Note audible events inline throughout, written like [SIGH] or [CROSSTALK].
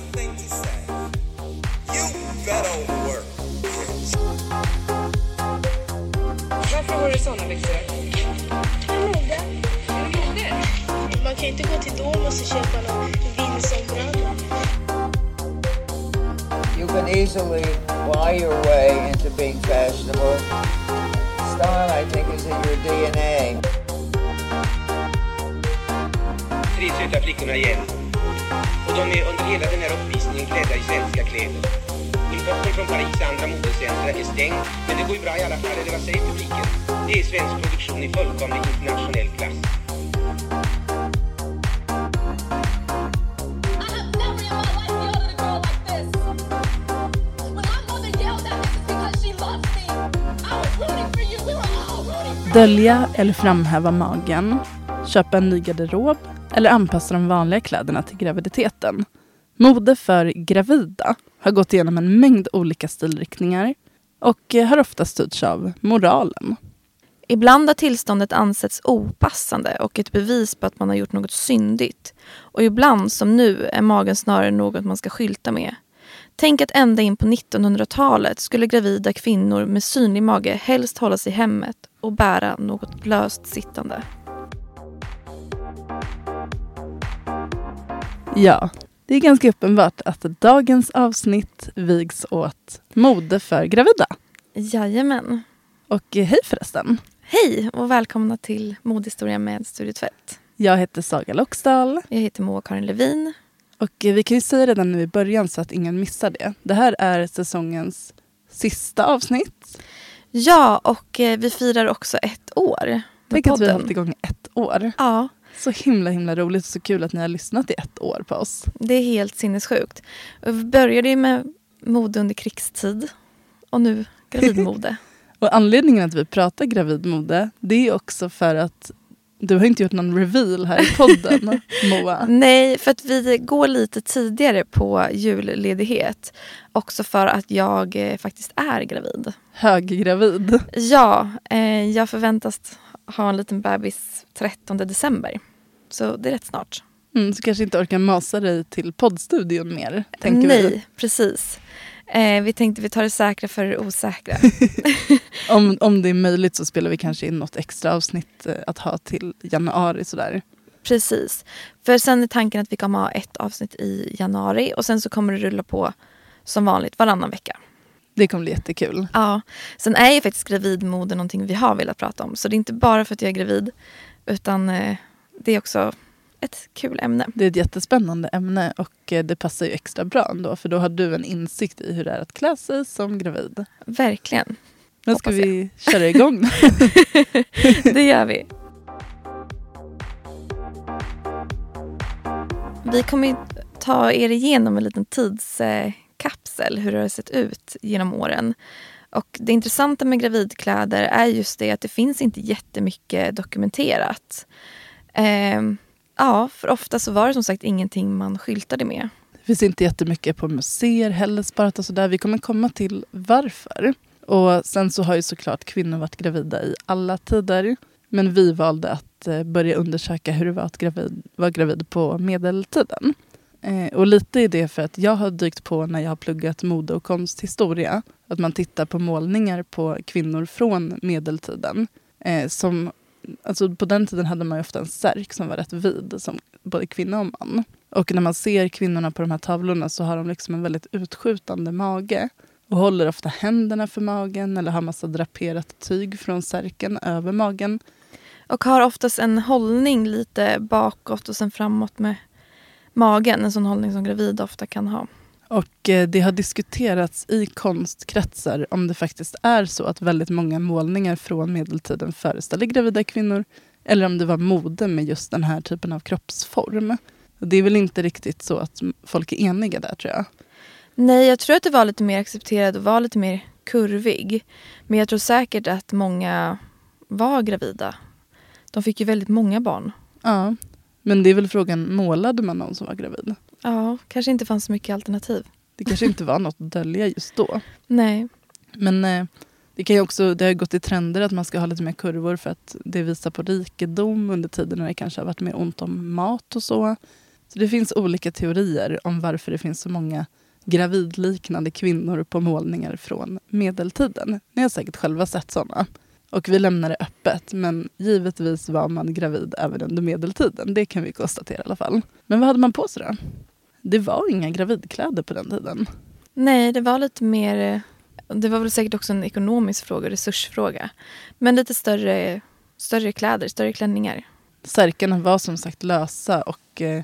one thing to say. You better work. Varför har du såna byxor? Mode. Är det mode? Man kan ju inte gå till Domus och köpa någon vindsombralla. You can easily buy your way into being fashionable. Style, I think, is in your DNA. tre söta flickorna igen. Och de är under hela den här uppvisningen klädda i svenska kläder. Importen från Paris och andra modecentra är stängd, men det går ju bra i alla fall, eller vad säger publiken? Det är svensk produktion i fullkomlig internationell klass. Dölja eller framhäva magen, köpa en ny garderob eller anpassa de vanliga kläderna till graviditeten. Mode för gravida har gått igenom en mängd olika stilriktningar och har ofta styrts av moralen. Ibland har tillståndet ansetts opassande och ett bevis på att man har gjort något syndigt. Och ibland, som nu, är magen snarare något man ska skylta med. Tänk att ända in på 1900-talet skulle gravida kvinnor med synlig mage helst hålla sig i hemmet och bära något löst sittande. Ja, det är ganska uppenbart att dagens avsnitt vigs åt mode för gravida. Jajamän. Och eh, hej förresten. Hej och välkomna till Modehistoria med Studio Tvätt. Jag heter Saga Loxdal Jag heter Moa-Karin Levin. och eh, vi kan ju säga redan nu i början så att ingen missar det. Det här är säsongens sista avsnitt. Ja, och eh, vi firar också ett år Tänk att vi har hållit igång ett år. Ja, Så himla himla roligt och så kul att ni har lyssnat i ett år på oss. det är helt sinnessjukt. Vi började ju med mode under krigstid och nu gravidmode. [LAUGHS] Och anledningen att vi pratar gravidmode det är också för att du har inte gjort någon reveal här i podden [LAUGHS] Moa. Nej, för att vi går lite tidigare på julledighet. Också för att jag eh, faktiskt är gravid. Höggravid. Ja, eh, jag förväntas ha en liten bebis 13 december. Så det är rätt snart. Mm, så kanske inte orkar masa dig till poddstudion mer. Tänker Nej, vi. precis. Eh, vi tänkte vi tar det säkra för det osäkra. [LAUGHS] Om, [LAUGHS] om det är möjligt så spelar vi kanske in något extra avsnitt eh, att ha till januari sådär. Precis. För sen är tanken att vi kommer ha ett avsnitt i januari och sen så kommer det rulla på som vanligt varannan vecka. Det kommer bli jättekul. Ja. Sen är ju faktiskt gravidmode någonting vi har velat prata om. Så det är inte bara för att jag är gravid utan eh, det är också ett kul ämne. Det är ett jättespännande ämne och eh, det passar ju extra bra ändå för då har du en insikt i hur det är att klä sig som gravid. Verkligen. Nu ska jag. vi köra igång. [LAUGHS] Det gör vi. Vi kommer ta er igenom en liten tidskapsel, hur det har sett ut genom åren. Och det intressanta med gravidkläder är just det att det finns inte jättemycket dokumenterat. Eh, ja, för ofta så var det som sagt ingenting man skyltade med. Det finns inte jättemycket på museer heller sparat och sådär. Vi kommer komma till varför. Och sen så har ju såklart kvinnor varit gravida i alla tider. Men vi valde att eh, börja undersöka hur det var att gravid, vara gravid på medeltiden. Eh, och lite är det för att jag har dykt på när jag har pluggat mode och konsthistoria. Att man tittar på målningar på kvinnor från medeltiden. Eh, som, alltså på den tiden hade man ju ofta en särk som var rätt vid, som både kvinna och man. Och när man ser kvinnorna på de här tavlorna så har de liksom en väldigt utskjutande mage. Och håller ofta händerna för magen eller har massa draperat tyg från särken över magen. Och har oftast en hållning lite bakåt och sen framåt med magen. En sån hållning som gravida ofta kan ha. Och eh, det har diskuterats i konstkretsar om det faktiskt är så att väldigt många målningar från medeltiden föreställer gravida kvinnor. Eller om det var mode med just den här typen av kroppsform. Det är väl inte riktigt så att folk är eniga där tror jag. Nej, jag tror att det var lite mer accepterat och var lite mer kurvig. Men jag tror säkert att många var gravida. De fick ju väldigt många barn. Ja. Men det är väl frågan, målade man någon som var gravid? Ja, kanske inte fanns så mycket alternativ. Det kanske inte var något att dölja just då. Nej. Men eh, det, kan ju också, det har gått i trender att man ska ha lite mer kurvor för att det visar på rikedom under tiden när det kanske har varit mer ont om mat och så. Så det finns olika teorier om varför det finns så många gravidliknande kvinnor på målningar från medeltiden. Ni har säkert själva sett sådana. Och vi lämnar det öppet, men givetvis var man gravid även under medeltiden. Det kan vi konstatera i alla fall. Men vad hade man på sig då? Det var inga gravidkläder på den tiden. Nej, det var lite mer... eh, Det var väl säkert också en ekonomisk fråga, resursfråga. Men lite större, större kläder, större klänningar. Särkarna var som sagt lösa och eh,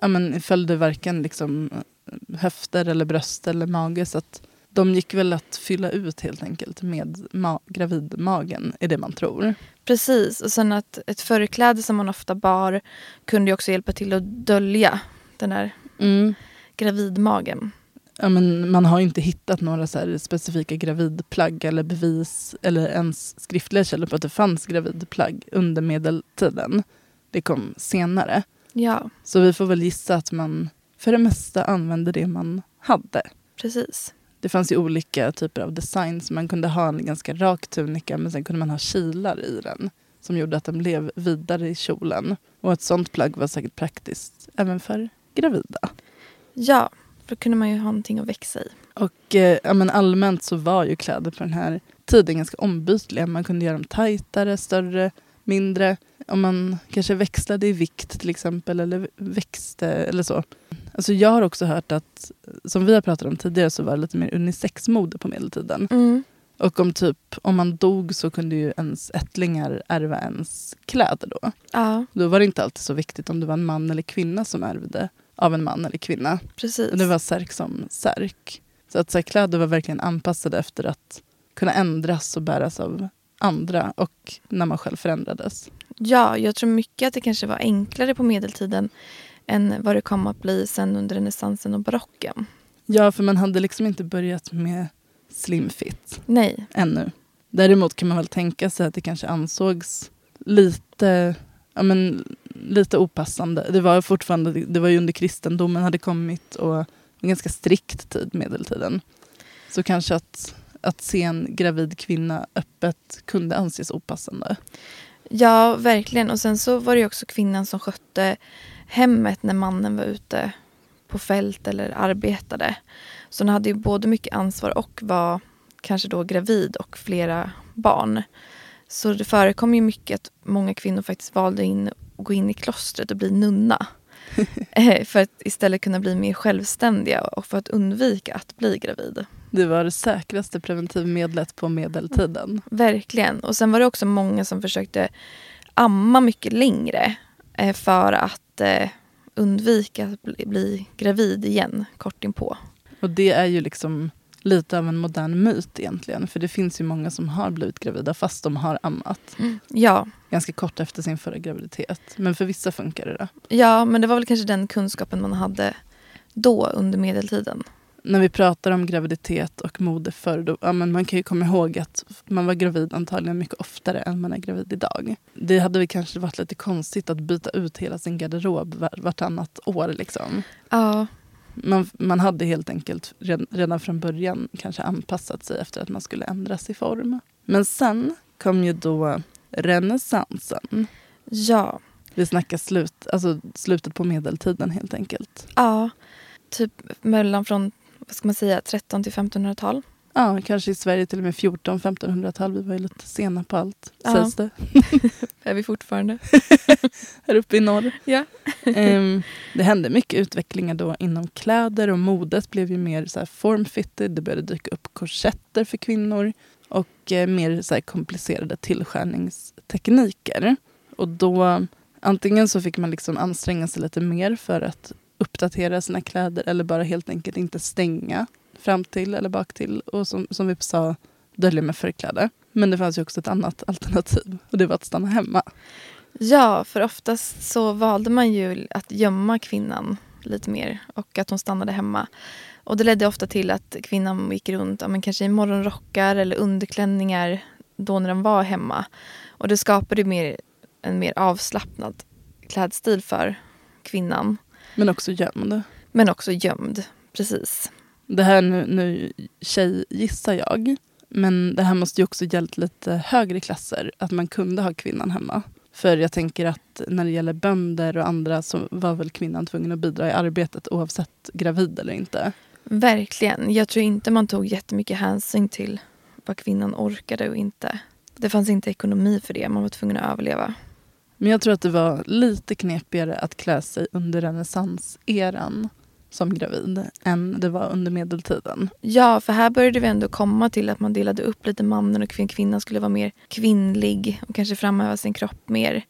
ja, men följde varken liksom, eh, höfter eller bröst eller mage. Så att de gick väl att fylla ut helt enkelt med ma- gravidmagen, är det man tror. Precis, och sen att ett förkläde som man ofta bar kunde också hjälpa till att dölja den här gravidmagen. Ja, men man har inte hittat några så specifika gravidplagg eller bevis eller ens skriftliga källor på att det fanns gravidplagg under medeltiden. Det kom senare. Ja, Så vi får väl gissa att man för det mesta använde det man hade. precis. Det fanns ju olika typer av designs. Man kunde ha en ganska rak tunika men sen kunde man ha kilar i den som gjorde att den blev vidare i kjolen. Och ett sånt plagg var säkert praktiskt även för gravida. Ja, för då kunde man ju ha någonting att växa i. Och eh, ja, men allmänt så var ju kläder på den här tiden ganska ombytliga. Man kunde göra dem tajtare, större, mindre. Om man kanske växlade i vikt till exempel eller växte eller så. Alltså jag har också hört att, som vi har pratat om tidigare, så var det lite mer unisexmode på medeltiden. Mm. Och om typ, om man dog så kunde ju ens ättlingar ärva ens kläder då. Ja, Då var det inte alltid så viktigt om det var en man eller kvinna som ärvde av en man eller kvinna. precis. Och det var särk som särk. Så att så här, kläder var verkligen anpassade efter att kunna ändras och bäras av andra och när man själv förändrades. Ja, jag tror mycket att det kanske var enklare på medeltiden än vad det kom att bli sen under renässansen och barocken. Ja, för man hade liksom inte börjat med slim fit Nej, ännu. Däremot kan man väl tänka sig att det kanske ansågs lite, ja men, lite opassande. Det var fortfarande, det var ju under kristendomen hade kommit och en ganska strikt tid, medeltiden. Så kanske att, att se en gravid kvinna öppet kunde anses opassande. ja verkligen. Och sen så var det också kvinnan som skötte hemmet när mannen var ute på fält eller arbetade. Så hon hade ju både mycket ansvar och var kanske då gravid och flera barn. Så det förekom ju mycket att många kvinnor faktiskt valde in, att gå in i klostret och bli nunna. [LAUGHS] Eh, för att istället kunna bli mer självständiga och för att undvika att bli gravid. Det var det säkraste preventivmedlet på medeltiden. Verkligen. Och sen var det också många som försökte amma mycket längre för att eh, undvika att bli, bli gravid igen kort inpå. Och det är ju liksom lite av en modern myt egentligen. För det finns ju många som har blivit gravida fast de har ammat. Ja, Ganska kort efter sin förra graviditet. Men för vissa funkar det. Då. ja, men det var väl kanske den kunskapen man hade då under medeltiden. När vi pratar om graviditet och mode förr, då, ja, men man kan ju komma ihåg att man var gravid antagligen mycket oftare än man är gravid idag. Det hade väl kanske varit lite konstigt att byta ut hela sin garderob var- vartannat år. Liksom. Ja, Man, man hade helt enkelt red- redan från början kanske anpassat sig efter att man skulle ändras i form. Men sen kom ju då renässansen. ja, Vi snackar slut, alltså slutet på medeltiden helt enkelt. ja. Typ mellan från, vad ska man säga, 13 till 1500-tal. Ja, kanske i Sverige till och med 14-1500-tal. Vi var ju lite sena på allt, Ja. sägs det. [LAUGHS] Är vi fortfarande. [LAUGHS] Här uppe i norr. Ja. Ehm, det hände mycket utvecklingar då inom kläder och modet blev ju mer så här form-fitted. Det började dyka upp korsetter för kvinnor och eh, mer så komplicerade tillskärningstekniker. Och då antingen så fick man liksom anstränga sig lite mer för att uppdatera sina kläder eller bara helt enkelt inte stänga fram till eller bak till och som, som vi sa dölja med förkläde. Men det fanns ju också ett annat alternativ och det var att stanna hemma. Ja, för oftast så valde man ju att gömma kvinnan lite mer och att hon stannade hemma. Och det ledde ofta till att kvinnan gick runt ja, men kanske i morgonrockar eller underklänningar då när de var hemma. Och det skapade mer, en mer avslappnad klädstil för kvinnan. Men också gömd. Men också gömd. Precis. Det här nu, nu tjej gissar jag. Men det här måste ju också gällt lite högre klasser. Att man kunde ha kvinnan hemma. För jag tänker att när det gäller bönder och andra så var väl kvinnan tvungen att bidra i arbetet oavsett gravid eller inte. Verkligen. Jag tror inte man tog jättemycket hänsyn till vad kvinnan orkade och inte. Det fanns inte ekonomi för det. Man var tvungen att överleva. Men jag tror att det var lite knepigare att klä sig under renässanseran som gravid än det var under medeltiden. Ja, för här började vi ändå komma till att man delade upp lite mannen och kvin- kvinnan skulle vara mer kvinnlig och kanske framhäva sin kropp mer.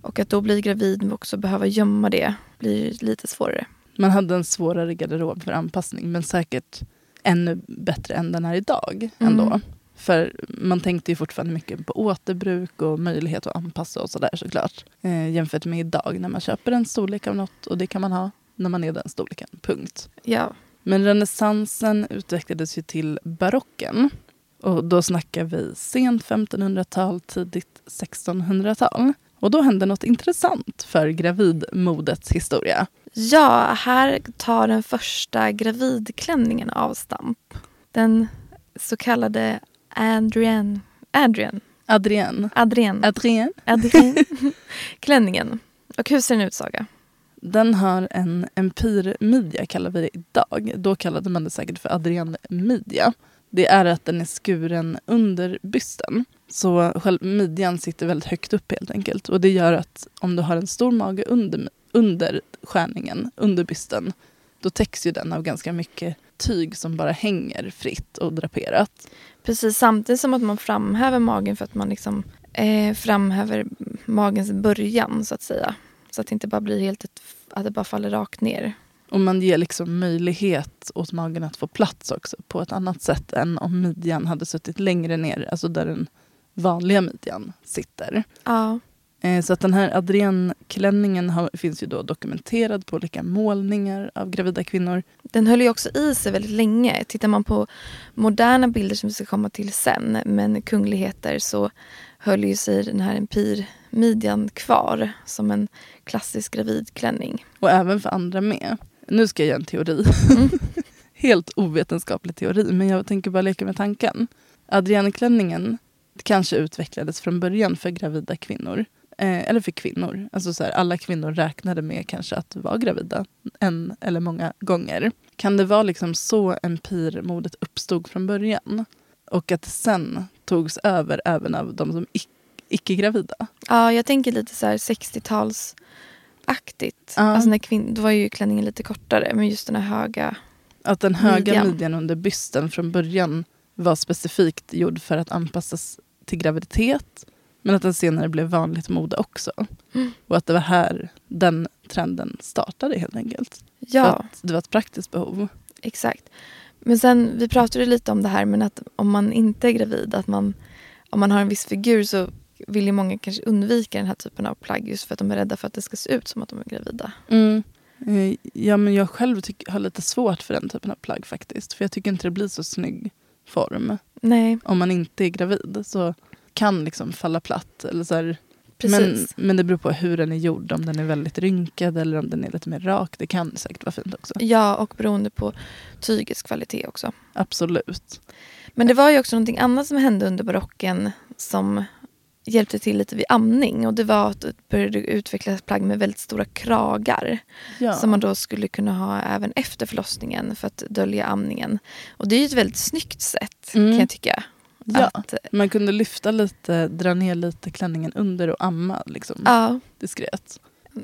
Och att då bli gravid och också behöva gömma det blir lite svårare. Man hade en svårare garderob för anpassning men säkert ännu bättre än den är idag. ändå. Mm. För man tänkte ju fortfarande mycket på återbruk och möjlighet att anpassa och sådär såklart. Eh, jämfört med idag när man köper en storlek av något och det kan man ha när man är den storleken. Punkt. Ja, Men renässansen utvecklades ju till barocken. Och då snackar vi sent 1500-tal, tidigt 1600-tal. Och då hände något intressant för gravidmodets historia. ja här tar den första gravidklänningen avstamp. Den så kallade Adrian, Adrian, Adrienne. Adrian, Adrienne. Adrian [LAUGHS] klänningen. Och hur ser den ut Saga? Den har en empirmidja kallar vi det idag. Då kallade man det säkert för Adrienne-midja. Det är att den är skuren under bysten. Så själv midjan sitter väldigt högt upp helt enkelt. Och det gör att om du har en stor mage under, under skärningen, under bysten, då täcks ju den av ganska mycket tyg som bara hänger fritt och draperat. Precis, samtidigt som att man framhäver magen för att man liksom eh, framhäver magens början så att säga. Så att det inte bara blir helt ett, att det bara faller rakt ner. Och man ger liksom möjlighet åt magen att få plats också på ett annat sätt än om midjan hade suttit längre ner, alltså där den vanliga midjan sitter. Ja, Så att den här Adrienne-klänningen finns ju då dokumenterad på olika målningar av gravida kvinnor. den höll ju också i sig väldigt länge. Tittar man på moderna bilder som vi ska komma till sen, men kungligheter så höll ju sig den här empirmidjan kvar som en klassisk gravidklänning. Och även för andra med. Nu ska jag göra en teori. [LAUGHS] Helt ovetenskaplig teori, men jag tänker bara leka med tanken. Adrienne-klänningen kanske utvecklades från början för gravida kvinnor. Eh, eller för kvinnor. Alltså så här, alla kvinnor räknade med kanske att vara gravida en eller många gånger. Kan det vara liksom så empirmodet uppstod från början? Och att det sen togs över även av de som ic- icke-gravida? Ja, jag tänker lite så här 60-talsaktigt. Ja. Alltså när kvin- då var ju klänningen lite kortare, men just den här höga. Att den höga Midjan. midjan under bysten från början var specifikt gjord för att anpassas till graviditet. Men att den senare blev vanligt mode också. Mm. Och att det var här den trenden startade helt enkelt. För Ja, att det var ett praktiskt behov. exakt. Men sen, vi pratade lite om det här, men att om man inte är gravid, att man, om man har en viss figur så vill ju många kanske undvika den här typen av plagg just för att de är rädda för att det ska se ut som att de är gravida. Eh, Ja, men jag själv tycker, har lite svårt för den typen av plagg faktiskt. För jag tycker inte det blir så snygg form. Nej, Om man inte är gravid så kan liksom falla platt. Eller så här. Men, men det beror på hur den är gjord. Om den är väldigt rynkad eller om den är lite mer rak. Det kan säkert vara fint också. Ja, och beroende på tygets kvalitet också. Absolut. Men det var ju också någonting annat som hände under barocken som hjälpte till lite vid amning. Och det var att det började utvecklas plagg med väldigt stora kragar. Ja. Som man då skulle kunna ha även efter förlossningen för att dölja amningen. Och det är ju ett väldigt snyggt sätt Mm. kan jag tycka. Ja. Att, Man kunde lyfta lite, dra ner lite klänningen under och amma liksom, ja, diskret.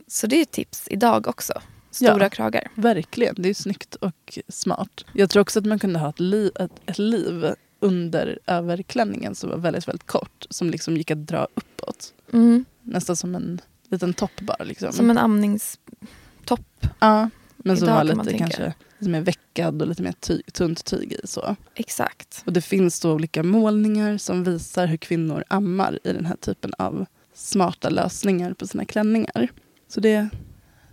så det är ett tips idag också. Stora Ja. kragar. Verkligen, det är snyggt och smart. Jag tror också att man kunde ha ett liv, ett, ett liv under överklänningen som var väldigt, väldigt kort. Som liksom gick att dra uppåt. Mm. Nästan som en liten topp bara. Liksom. Som en amningstopp. ja, men som man lite kanske lite mer veckad och lite mer ty, tunt tyg i. Så. Exakt. Och det finns då olika målningar som visar hur kvinnor ammar i den här typen av smarta lösningar på sina klänningar. Så det,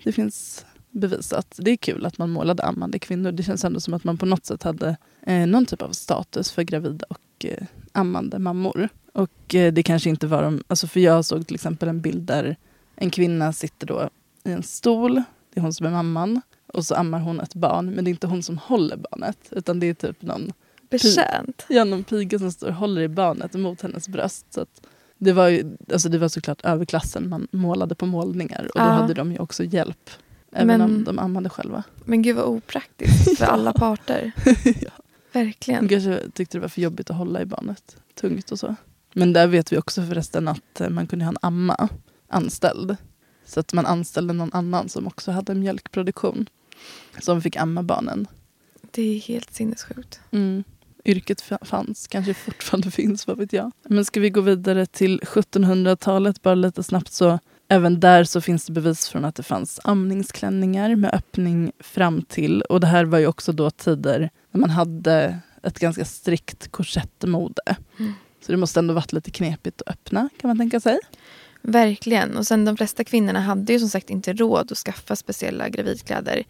det finns bevisat. Det är kul att man målade ammande kvinnor. Det känns ändå som att man på något sätt hade eh, någon typ av status för gravida och eh, ammande mammor. Och eh, det kanske inte var de, alltså för jag såg till exempel en bild där en kvinna sitter då i en stol, det är hon som är mamman, och så ammar hon ett barn, men det är inte hon som håller barnet, utan det är typ någon Betjänt. Ja, någon piga som står och håller i barnet mot hennes bröst. Så Det var, ju, alltså det var såklart överklassen man målade på målningar och då hade de ju också hjälp. Även Men- om de ammade själva. Men gud vad opraktiskt för [LAUGHS] alla parter. [LAUGHS] ja. Verkligen. De kanske tyckte det var för jobbigt att hålla i barnet. Tungt och så. Men där vet vi också förresten att eh, man kunde ha en amma anställd. Så att man anställde någon annan som också hade mjölkproduktion. Som fick amma barnen. Det är helt sinnessjukt. Mm. Yrket fa- fanns, kanske fortfarande [LAUGHS] finns, vad vet jag. Men ska vi gå vidare till 1700-talet bara lite snabbt så Även där så finns det bevis från att det fanns amningsklänningar med öppning fram till. Och det här var ju också då tider när man hade ett ganska strikt korsettmode. Mm. Så det måste ändå varit lite knepigt att öppna kan man tänka sig. Verkligen. Och sen de flesta kvinnorna hade ju som sagt inte råd att skaffa speciella gravidkläder.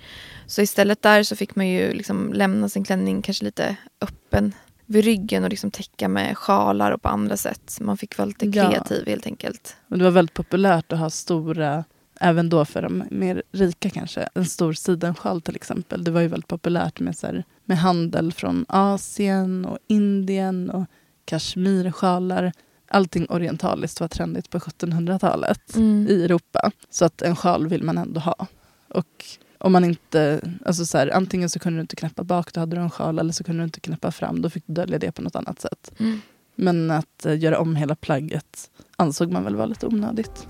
Så istället där så fick man ju liksom lämna sin klänning kanske lite öppen vid ryggen och liksom täcka med sjalar och på andra sätt. Man fick vara lite Ja. kreativ helt enkelt. Och det var väldigt populärt att ha stora, även då för de mer rika kanske, en stor sidensjal till exempel. Det var ju väldigt populärt med, så här, med handel från Asien och Indien och kashmirsjalar. Allting orientaliskt var trendigt på 1700-talet Mm. i Europa. Så att en sjal vill man ändå ha. Och om man inte, alltså så här, antingen så kunde du inte knäppa bak, då hade du en sjal, eller så kunde du inte knäppa fram, då fick du dölja det på något annat sätt. Mm. Men att eh, göra om hela plagget ansåg man väl var lite onödigt.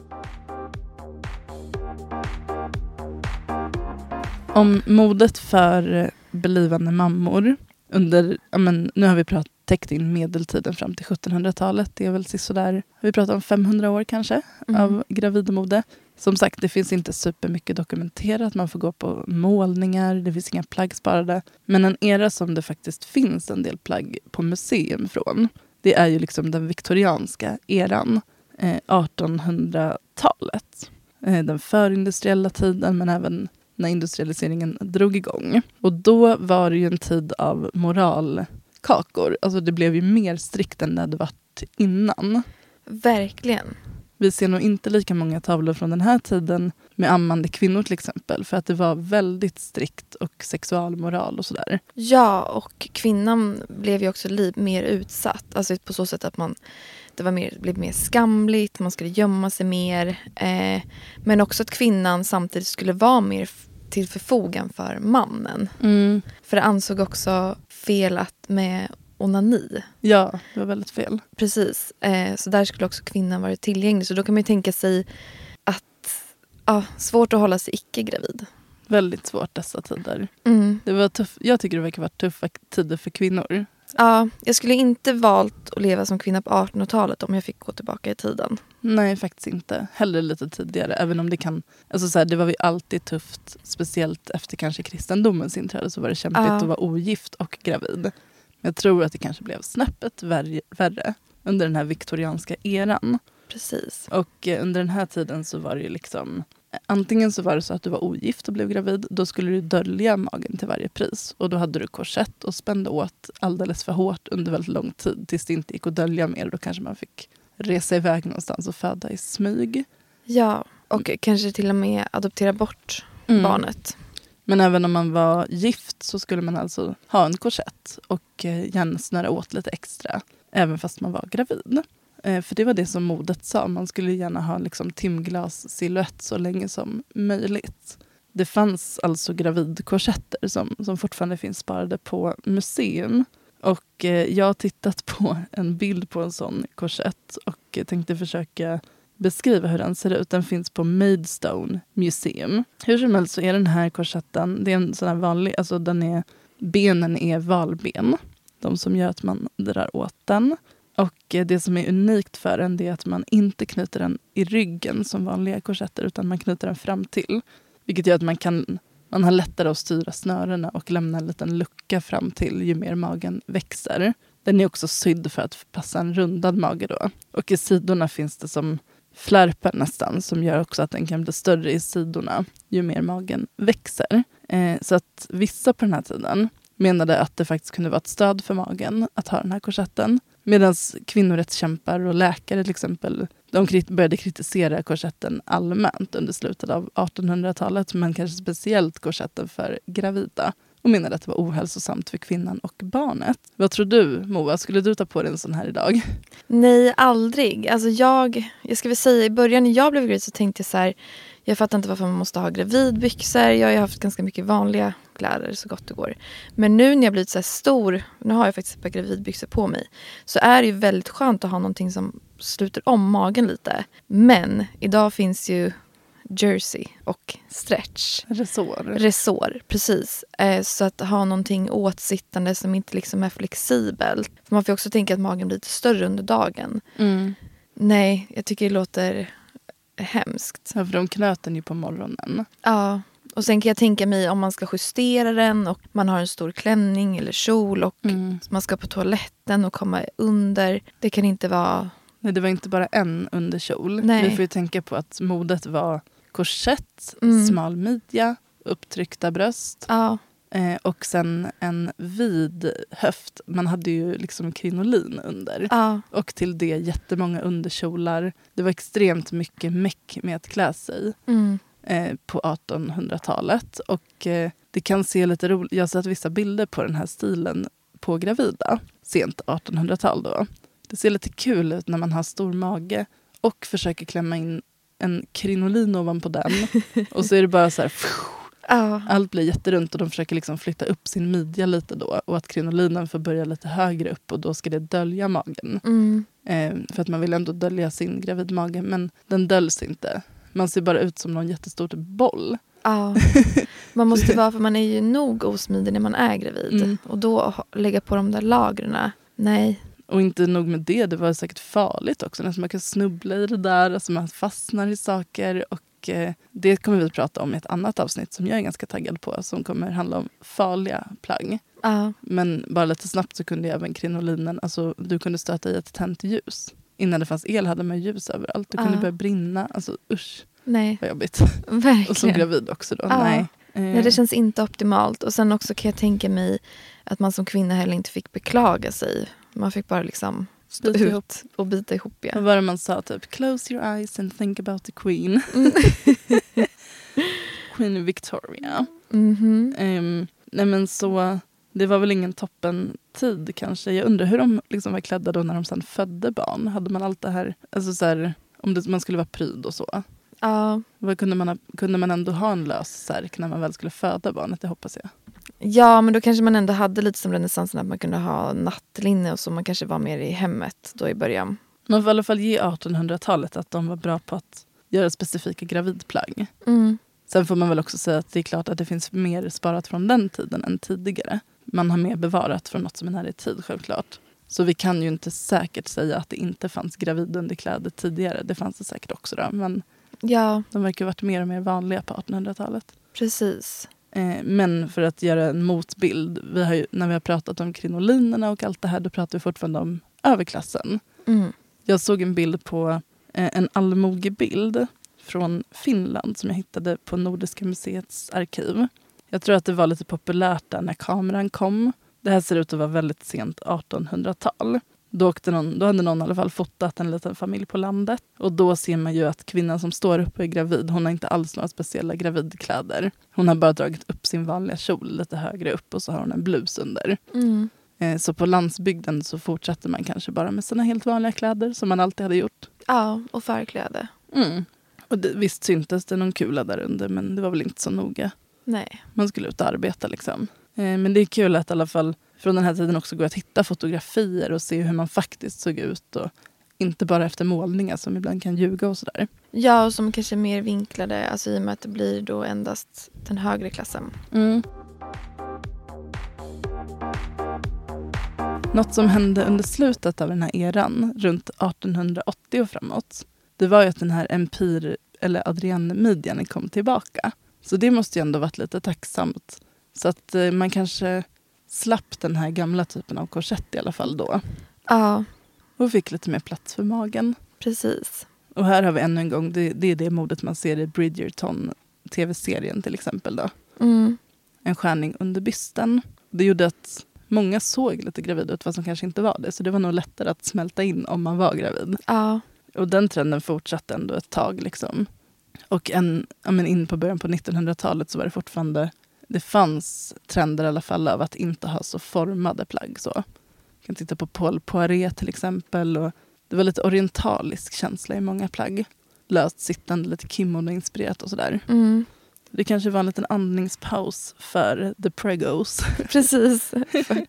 Om modet för eh, blivande mammor under, men, nu har vi pratat, täckt in medeltiden fram till 1700-talet. Det är väl sådär, vi pratat om 500 år kanske Mm. av gravidmode. Som sagt, det finns inte supermycket dokumenterat. Man får gå på målningar, det finns inga plagg sparade. Men en era som det faktiskt finns en del plagg på museum från, det är ju liksom den viktorianska eran. Eh, 1800-talet. Eh, den förindustriella tiden, men även när industrialiseringen drog igång. Och då var det ju en tid av moralkakor. Alltså det blev ju mer strikt än det hade varit innan. Verkligen. Vi ser nog inte lika många tavlor från den här tiden med ammande kvinnor till exempel. För att det var väldigt strikt och sexualmoral och sådär. Ja, och kvinnan blev ju också mer utsatt. Alltså på så sätt att man, det var mer, blev mer skamligt, man skulle gömma sig mer. Eh, men också att kvinnan samtidigt skulle vara mer till förfogan för mannen. För det ansåg också fel att med onani. Ja, det var väldigt fel. Precis. Eh, så där skulle också kvinnan vara tillgänglig. Så då kan man tänka sig att ja, svårt att hålla sig icke-gravid. Väldigt svårt dessa tider. Mm. Det var tuff, jag tycker det verkar vara tuffa tider för kvinnor. Ja, jag skulle inte valt att leva som kvinna på 1800-talet om jag fick gå tillbaka i tiden. Nej, faktiskt inte. Hellre lite tidigare. Även om det kan... Alltså så här, det var ju alltid tufft. Speciellt efter kanske kristendomens inträde så var det kämpigt Ja. att vara ogift och gravid. Men jag tror att det kanske blev snäppet värre, under den här viktorianska eran. Precis. Och eh, under den här tiden så var det ju liksom... Antingen så var det så att du var ogift och blev gravid. Då skulle du dölja magen till varje pris. Och då hade du korsett och spände åt alldeles för hårt under väldigt lång tid. Tills det inte gick att dölja mer. Då kanske man fick resa iväg någonstans och föda i smyg. Ja, och kanske till och med adoptera bort Mm. barnet. Men även om man var gift så skulle man alltså ha en korsett och eh, gärna snöra åt lite extra. Även fast man var gravid. Eh, för det var det som modet sa. Man skulle gärna ha liksom timglas-silhuett så länge som möjligt. Det fanns alltså gravidkorsetter som, som fortfarande finns sparade på museum. Och eh, jag har tittat på en bild på en sån korsett och tänkte försöka beskriva hur den ser ut. Den finns på Maidstone Museum. Hur som helst så är den här korsetten, det är en sån här vanlig, alltså den är, benen är valben. De som gör att man drar åt den. Och eh, det som är unikt för den är att man inte knyter den i ryggen som vanliga korsetter utan man knyter den fram till. Vilket gör att man kan man har lättare att styra snörena och lämna en liten lucka fram till ju mer magen växer. Den är också sydd för att passa en rundad mage då. Och i sidorna finns det som flärpar nästan som gör också att den kan bli större i sidorna ju mer magen växer. Eh, så att vissa på den här tiden menade att det faktiskt kunde vara ett stöd för magen att ha den här korsetten. Medan kvinnorättskämpar och läkare till exempel de började kritisera korsetten allmänt under slutet av 1800-talet men kanske speciellt korsetten för gravida. och menade att det var ohälsosamt för kvinnan och barnet. Vad tror du Moa, skulle du ta på dig en sån här idag? Nej, aldrig. Alltså jag, jag ska väl säga i början när jag blev gravid så tänkte jag så här. Jag fattar inte varför man måste ha gravidbyxor. Jag har ju haft ganska mycket vanliga kläder så gott det går. Men nu när jag blivit så stor, nu har jag faktiskt ett par gravidbyxor på mig. Så är det ju väldigt skönt att ha någonting som sluter om magen lite. Men idag finns ju jersey och stretch. Resår. Resår, precis. Eh, så att ha någonting åtsittande som inte liksom är flexibelt. För man får ju också tänka att magen blir lite större under dagen. Mm. Nej, jag tycker det låter hemskt. Ja, för de knöt den ju på morgonen. Ja. Och sen kan jag tänka mig om man ska justera den och man har en stor klänning eller kjol och Mm. man ska på toaletten och komma under. Det kan inte vara... Nej, det var inte bara en underkjol. Nej. Vi får ju tänka på att modet var korsett, Mm. smal midja, upptryckta bröst Ja, eh, och sen en vid höft. Man hade ju liksom krinolin under. ja, Och till det jättemånga underkjolar. Det var extremt mycket meck med att klä sig mm, eh, på 1800-talet. Och eh, det kan se lite roligt Jag har sett vissa bilder på den här stilen på gravida. Sent 1800-tal då. Det ser lite kul ut när man har stor mage och försöker klämma in en krinolin ovanpå den. [LAUGHS] Och så är det bara så här... ja, Allt blir jätterunt och de försöker liksom flytta upp sin midja lite då. Och att krinolinen får börja lite högre upp och då ska det dölja magen. mm, Eh, för att man vill ändå dölja sin gravidmage men den döljs inte. Man ser bara ut som någon jättestor typ boll. ja. [LAUGHS] Man måste vara, för man är ju nog osmidig när man är gravid. Mm. Och då lägga på de där lagren. Nej. Och inte nog med det, det var säkert farligt också. Alltså man kan snubbla i det där, alltså man fastnar i saker. Och eh, Det kommer vi prata om i ett annat avsnitt som jag är ganska taggad på. Som kommer handla om farliga plagg. Ja, Men bara lite snabbt så kunde även krinolinen, alltså du kunde stöta i ett tänt ljus. Innan det fanns el hade man ljus överallt. Det kunde Ja. börja brinna. Alltså usch nej. vad jobbigt. [LAUGHS] Och som Verkligen. gravid också då. Ja. Nej. Eh, Nej, det känns inte optimalt. Och sen också kan jag tänka mig att man som kvinna heller inte fick beklaga sig. Man fick bara liksom stå Bita ut ihop. och bita ihop. Ja. Vad var det man sa? Typ close your eyes and think about the queen. Mm. [LAUGHS] [LAUGHS] queen Victoria. Mhm. Ehm, nej men så, det var väl ingen toppen tid kanske. Jag undrar hur de liksom var klädda då när de sen födde barn. Hade man allt det här, alltså så här, om det, man skulle vara pryd och så. Ja. Vad kunde, man ha, kunde man ändå ha en lös särk när man väl skulle föda barnet? Det hoppas jag. ja, men då kanske man ändå hade lite som renässansen att man kunde ha nattlinne och så. Man kanske var mer i hemmet då i början. Man får i alla fall ge 1800-talet att de var bra på att göra specifika gravidplagg. Mm. Sen får man väl också säga att det är klart att det finns mer sparat från den tiden än tidigare. Man har mer bevarat från något som är nära i tid självklart. Så vi kan ju inte säkert säga att det inte fanns gravidunderkläder tidigare. Det fanns det säkert också då. Men Ja, de verkar ha varit mer och mer vanliga på 1800-talet. precis. Eh, men för att göra en motbild. Vi har ju, när vi har pratat om krinolinerna och allt det här då pratar vi fortfarande om överklassen. Mm. Jag såg en bild på eh, en allmogebild från Finland som jag hittade på Nordiska museets arkiv. Jag tror att det var lite populärt där när kameran kom. Det här ser ut att vara väldigt sent 1800-tal. Då, åkte någon, då hade någon i alla fall fotat en liten familj på landet. Och då ser man ju att kvinnan som står uppe är gravid, hon har inte alls några speciella gravidkläder. Hon har bara dragit upp sin vanliga kjol lite högre upp och så har hon en blus under. Mm. Eh, Så på landsbygden så fortsätter man kanske bara med sina helt vanliga kläder som man alltid hade gjort. Ja, och förkläde. Mm. Och det, visst syntes det någon kula där under men det var väl inte så noga. Nej. Man skulle ut och arbeta liksom. Eh, Men det är kul att i alla fall från den här tiden också går att hitta fotografier och se hur man faktiskt såg ut. Och inte bara efter målningar som ibland kan ljuga och sådär. Ja, och som kanske är mer vinklade, alltså i och med att det blir då endast den högre klassen. Mm. Något som hände under slutet av den här eran, runt 1880 och framåt, det var ju att den här empir eller Adrienne-midjan kom tillbaka. Så det måste ju ändå varit lite tacksamt. Så att eh, man kanske slapp den här gamla typen av korsett i alla fall då. Ja, Och fick lite mer plats för magen. precis. Och här har vi ännu en gång, det, det är det modet man ser i Bridgerton tv-serien till exempel. då. Mm. en skärning under bysten. Det gjorde att många såg lite gravida ut fast de kanske inte var det. Så det var nog lättare att smälta in om man var gravid. Ja, Och den trenden fortsatte ändå ett tag. Liksom. Och en, ja, men in på början på 1900-talet så var det fortfarande det fanns trender i alla fall av att inte ha så formade plagg. Så. Jag kan titta på Paul Poiret till exempel. Och det var lite orientalisk känsla i många plagg. Löst sittande, lite kimono-inspirerat och sådär. Mm. Det kanske var en liten andningspaus för the pregos. Precis,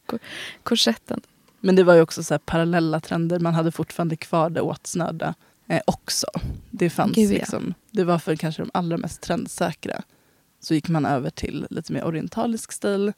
[LAUGHS] korsetten. Men det var ju också så här parallella trender. Man hade fortfarande kvar det åtsnörda eh, också. Det fanns Gud, ja. liksom, det var för kanske de allra mest trendsäkra. Så gick man över till lite mer orientalisk stil.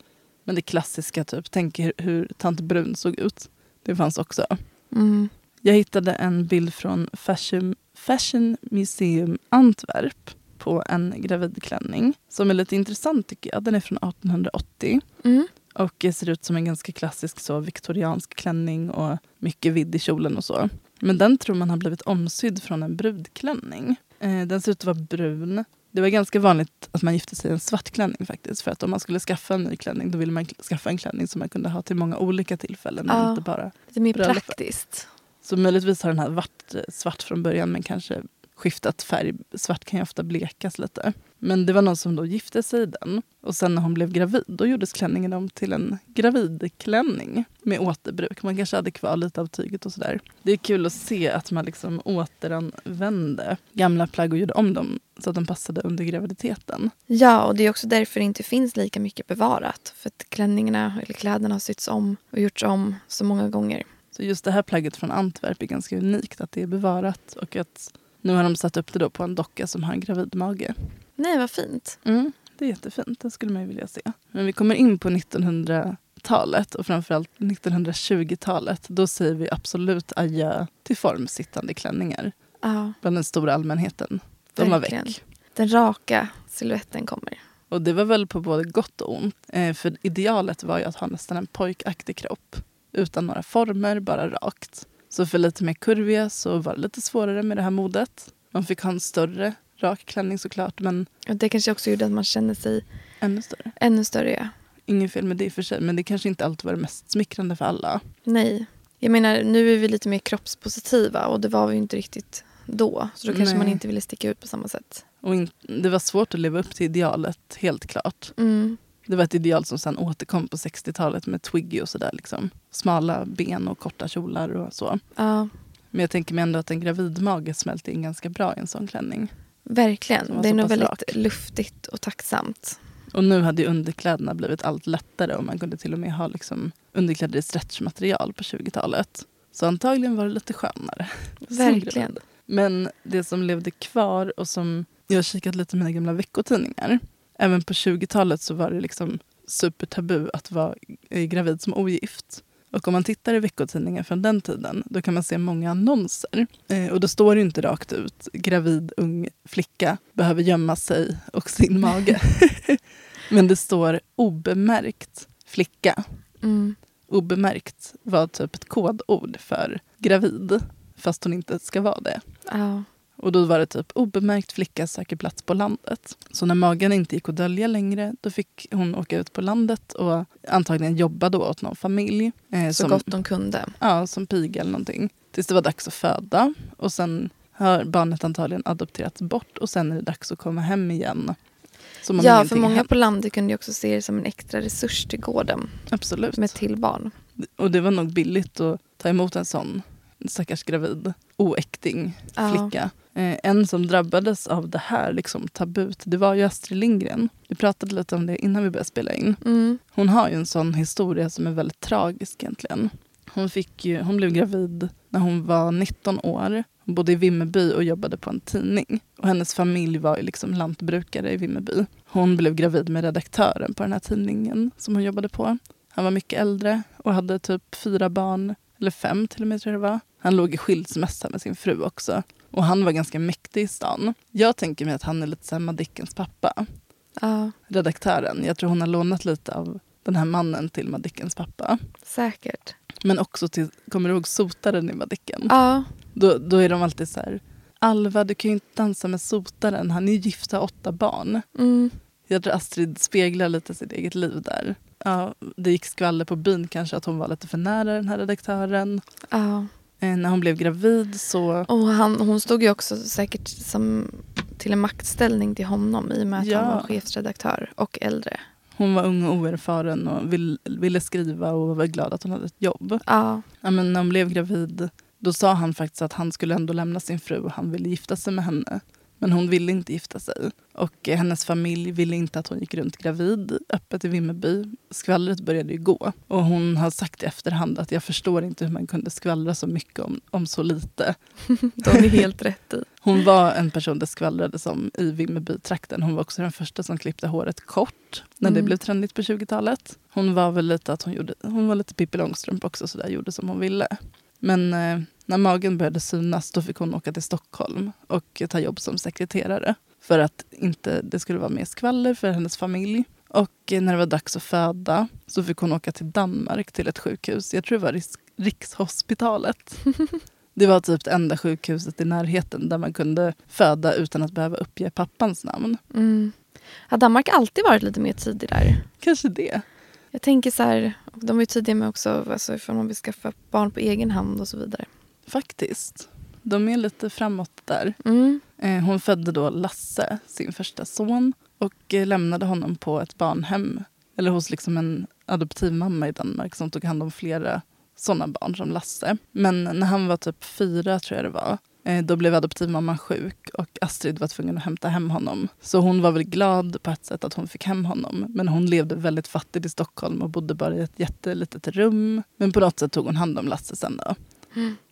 Men det klassiska, typ, tänk hur, tant Brun såg ut. Det fanns också. Mm. Jag hittade en bild från Fashion, Fashion Museum Antwerp på en gravidklänning som är lite intressant tycker jag. Den är från 1880 Mm. och ser ut som en ganska klassisk så viktoriansk klänning och mycket vidd i kjolen och så. Men den tror man har blivit omsydd från en brudklänning. Eh, den ser ut att vara brun. Det var ganska vanligt att man gifte sig i en svart klänning faktiskt. För att om man skulle skaffa en ny klänning då ville man skaffa en klänning som man kunde ha till många olika tillfällen. Ja. Inte bara Lite mer Bröllopet. praktiskt. så möjligtvis har den här varit eh, svart från början men kanske skiftat färg. Svart kan ju ofta blekas lite. Men det var någon som då gifte sig i den. Och sen när hon blev gravid då gjordes klänningen om till en gravidklänning med återbruk. Man kanske hade kvar lite av tyget och sådär. Det är kul att se att man liksom återanvände gamla plagg och gjorde om dem så att de passade under graviditeten. Ja, och det är också därför det inte finns lika mycket bevarat. För att klänningarna eller kläderna har sytts om och gjorts om så många gånger. Så just det här plagget från Antwerp är ganska unikt att det är bevarat och att nu har de satt upp det då på en docka som har en gravid mage. Nej, vad fint. Mm, det är jättefint, det skulle man ju vilja se. Men vi kommer in på 1900-talet och framförallt 1920-talet. Då säger vi absolut adjö till formsittande klänningar Ja, bland den stora allmänheten. De var väck. den raka siluetten kommer. Och det var väl på både gott och ont. Eh, för idealet var ju att ha nästan en pojkaktig kropp. Utan några former, bara rakt. Så för lite mer kurviga så var det lite svårare med det här modet. Man fick ha en större rak klänning såklart, men Och det kanske också gjorde att man kände sig ännu större. ännu större. Ja. Inget fel med det i och för sig, men det kanske inte alltid var det mest smickrande för alla. Nej. Jag menar, nu är vi lite mer kroppspositiva och det var vi ju inte riktigt då. Så då kanske Nej. man inte ville sticka ut på samma sätt. Och in, det var svårt att leva upp till idealet, helt klart. Mm. Det var ett ideal som sen återkom på 60-talet med Twiggy och sådär. Liksom. Smala ben och korta kjolar och så. Ja, Men jag tänker mig ändå att en gravidmage smälter in ganska bra i en sån klänning. Verkligen. Det är nog väldigt rak. luftigt och tacksamt. Och nu hade underkläderna blivit allt lättare och man kunde till och med ha liksom underkläder i stretchmaterial på 20-talet. Så antagligen var det lite skönare. [LAUGHS] Verkligen. Men det som levde kvar och som jag har kikat lite i mina gamla veckotidningar. Även på 20-talet så var det liksom supertabu att vara gravid som ogift. Och om man tittar i veckotidningar från den tiden då kan man se många annonser. Eh, och då står det inte rakt ut gravid ung flicka behöver gömma sig och sin mage. [LAUGHS] Men det står obemärkt flicka. Mm. Obemärkt var typ ett kodord för gravid fast hon inte ska vara det. Ja. Och då var det typ obemärkt flicka söker plats på landet. Så när magen inte gick att dölja längre då fick hon åka ut på landet och antagligen jobba då åt någon familj. Eh, Så som, gott de kunde. Ja, som piga eller någonting. Tills det var dags att föda. Och sen har barnet antagligen adopterats bort och sen är det dags att komma hem igen. Ja, för många på landet kunde också se det som en extra resurs till gården Absolut. med till barn. Och det var nog billigt att ta emot en sån stackars gravid, oäkting Ja. flicka. Eh, en som drabbades av det här liksom, tabut, det var ju Astrid Lindgren. Vi pratade lite om det innan vi började spela in. Mm. Hon har ju en sån historia som är väldigt tragisk egentligen. Hon, fick ju, hon blev gravid när hon var 19 år. Hon bodde i Vimmerby och jobbade på en tidning. Och hennes familj var liksom lantbrukare i Vimmerby. Hon blev gravid med redaktören på den här tidningen som hon jobbade på. Han var mycket äldre och hade typ fyra barn, eller fem till och med tror jag det var. Han låg i skilsmässa med sin fru också. Och han var ganska mäktig i stan. Jag tänker mig att han är lite som Madickens pappa Ja, redaktören. Jag tror hon har lånat lite av den här mannen till Madickens pappa. säkert. Men också till, kommer du ihåg sotaren i Madicken? Ja, Då, då är de alltid så här, Alva du kan ju inte dansa med sotaren, han är ju gift och har åtta barn. mm. Jag tror Astrid speglar lite sitt eget liv där. Ja, det gick skvaller på byn kanske att hon var lite för nära den här redaktören. ja. Eh, när hon blev gravid så... Och han, hon stod ju också säkert som till en maktställning till honom i och med att Ja. han var chefsredaktör och äldre. Hon var ung och oerfaren och vill, ville skriva och var glad att hon hade ett jobb. Ja. Ja, men när hon blev gravid då sa han faktiskt att han skulle ändå lämna sin fru och han ville gifta sig med henne. Men hon ville inte gifta sig. Och eh, hennes familj ville inte att hon gick runt gravid öppet i Vimmerby. Skvallret började ju gå. Och hon har sagt i efterhand att jag förstår inte hur man kunde skvallra så mycket om, om så lite. [LAUGHS] De är helt rätt i. Hon var en person det skvallrades om i Vimmerby-trakten. Hon var också den första som klippte håret kort när det Mm. blev trendigt på 20-talet. Hon var väl lite att hon gjorde, hon var lite Pippi Långstrump också, så där gjorde som hon ville. Men eh, när magen började synas då fick hon åka till Stockholm och ta jobb som sekreterare. För att inte det skulle vara mer skvaller för hennes familj. Och eh, när det var dags att föda så fick hon åka till Danmark till ett sjukhus. Jag tror det var Riks- Rikshospitalet. [LAUGHS] Det var typ det enda sjukhuset i närheten där man kunde föda utan att behöva uppge pappans namn. Mm. Har Danmark alltid varit lite mer tidig där? Kanske det. Jag tänker så här, de var ju tidiga med också alltså ifall man vill skaffa barn på egen hand och så vidare. Faktiskt. De är lite framåt där. Mm. Eh, Hon födde då Lasse, sin första son och eh, lämnade honom på ett barnhem. Eller hos liksom en adoptivmamma i Danmark som tog hand om flera sådana barn som Lasse. Men när han var typ fyra, tror jag det var, då blev adoptivmamman sjuk och Astrid var tvungen att hämta hem honom. Så hon var väl glad på ett sätt att hon fick hem honom. Men hon levde väldigt fattigt i Stockholm och bodde bara i ett jättelitet rum. Men på något sätt tog hon hand om Lasse sen då.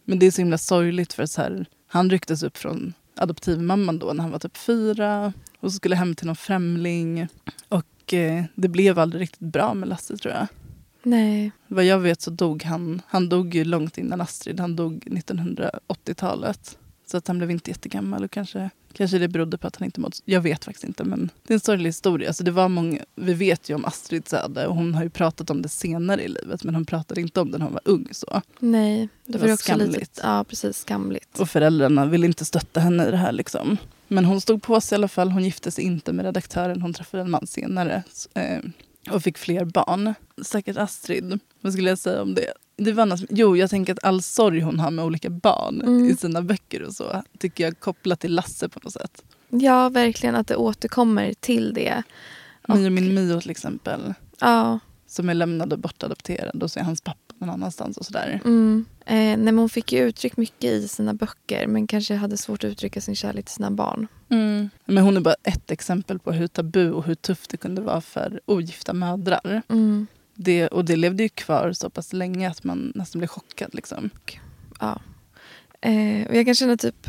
Men det är så himla sorgligt för så här, han rycktes upp från adoptivmamman då när han var typ fyra och så skulle hem till någon främling. Och eh, det blev aldrig riktigt bra med Lasse tror jag. Nej. Vad jag vet så dog han, han dog ju långt innan Astrid, han dog 1980-talet. Så att han blev inte jättegammal och kanske, kanske det berodde på att han inte mådde... Jag vet faktiskt inte men det är en sorglig historia. Alltså det var många, vi vet ju om Astrids öde och hon har ju pratat om det senare i livet men hon pratade inte om det när hon var ung så. Nej. Det Det var var också lite, skamligt. ja, precis. Skamligt. Och föräldrarna ville inte stötta henne i det här. Liksom. Men hon stod på sig i alla fall. Hon gifte sig inte med redaktören. Hon träffade en man senare. Eh, och fick fler barn. Säkert Astrid. Vad skulle jag säga om det? Det var något, jo, jag tänker att all sorg hon har med olika barn Mm. i sina böcker och så tycker jag kopplat till Lasse på något sätt. Ja, verkligen att det återkommer till det. Mio min Mio till exempel. Ja. Som är lämnad och bortadopterad och så är hans pappa någon annanstans och sådär. Mm. Eh, nej, men hon fick ju uttryckt mycket i sina böcker men kanske hade svårt att uttrycka sin kärlek till sina barn. Mm. Men hon är bara ett exempel på hur tabu och hur tufft det kunde vara för ogifta mödrar. Mm. Det, och det levde ju kvar så pass länge att man nästan blev chockad. Liksom. Ja. Eh, och jag kan känna typ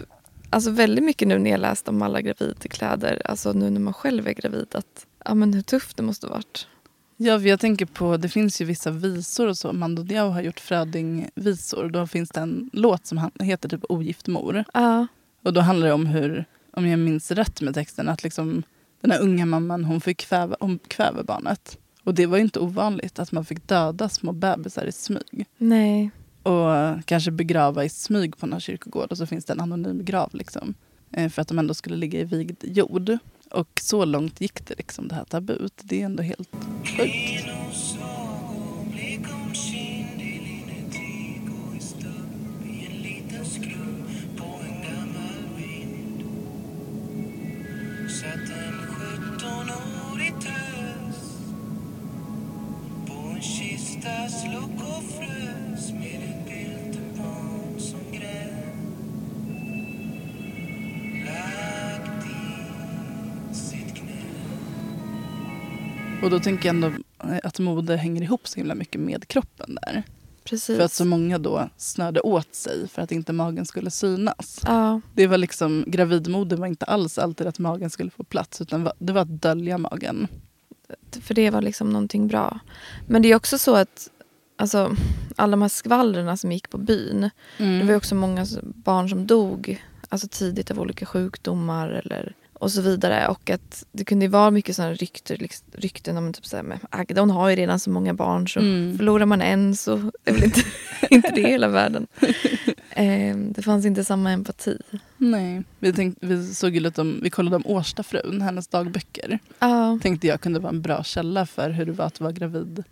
alltså väldigt mycket nu när jag läst om alla gravidkläder, alltså nu när man själv är gravid, att ja, men hur tufft det måste ha varit. Ja, jag tänker på, det finns ju vissa visor och så. Mando Diao har gjort Fröding-visor. Då finns det en låt som heter typ Ogift mor. Ja. Och då handlar det om hur, om jag minns rätt med texten, att liksom den här unga mamman hon fick kväva, hon kväver barnet. Och det var ju inte ovanligt att man fick döda små bebisar i smyg. Nej. Och kanske begrava i smyg på någon kyrkogård och så finns det en anonym grav. Liksom, eh, för att de ändå skulle ligga i vigd jord. Och så långt gick det, liksom, det här tabut. Det är ändå helt sjukt. Satt en Och då tänker jag ändå eh, att mode hänger ihop så himla mycket med kroppen där. Precis. För att så många då snörde åt sig för att inte magen skulle synas. Ja. Det var liksom, gravidmode var inte alls alltid att magen skulle få plats utan det var att dölja magen. För det var liksom någonting bra. Men det är också så att alltså, alla de här skvallrorna som gick på byn. Mm. Det var ju också många barn som dog alltså tidigt av olika sjukdomar eller och så vidare. Och att det kunde ju vara mycket sådana rykten, liksom, rykten om typ så här med Agda hon har ju redan så många barn så Mm. förlorar man en så är väl inte, [LAUGHS] inte det hela världen. [LAUGHS] Eh, det fanns inte samma empati. Nej. Vi, tänkte, vi såg ju lite om, vi kollade om Årstafrun, hennes dagböcker. Ja, Tänkte jag kunde vara en bra källa för hur det var att vara gravid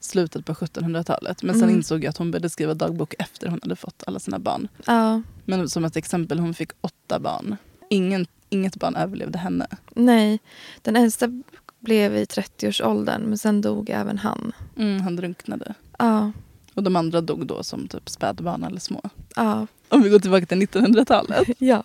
slutet på 1700-talet. Men sen Mm. insåg jag att hon började skriva dagbok efter hon hade fått alla sina barn. ja, Men som ett exempel, hon fick åtta barn. Ingen, inget barn överlevde henne. nej. Den äldsta blev i 30-årsåldern men sen dog även han. Mm, han drunknade. Ja, Och de andra dog då som typ spädbarn eller små. ja, Om vi går tillbaka till 1900-talet [LAUGHS] ja.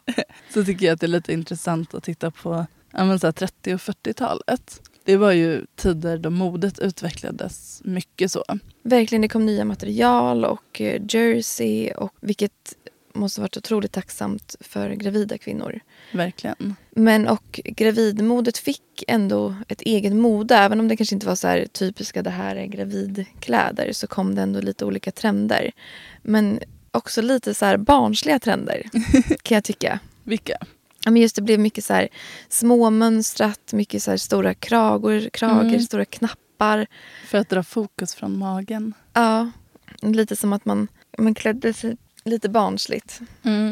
så tycker jag att det är lite intressant att titta på ja, så här 30 och 40-talet. Det var ju tider då modet utvecklades mycket så. Verkligen, det kom nya material och eh, jersey och vilket måste varit otroligt tacksamt för gravida kvinnor. Verkligen. Men och gravidmodet fick ändå ett eget mode. Även om det kanske inte var så här typiska det här är gravidkläder så kom det ändå lite olika trender. Men också lite så här barnsliga trender [LAUGHS] kan jag tycka. Vilka? Ja, men just det blev mycket så här småmönstrat, mycket så stora kragor, krager, Mm. stora knappar. För att dra fokus från magen. Ja, lite som att man, man klädde sig lite barnsligt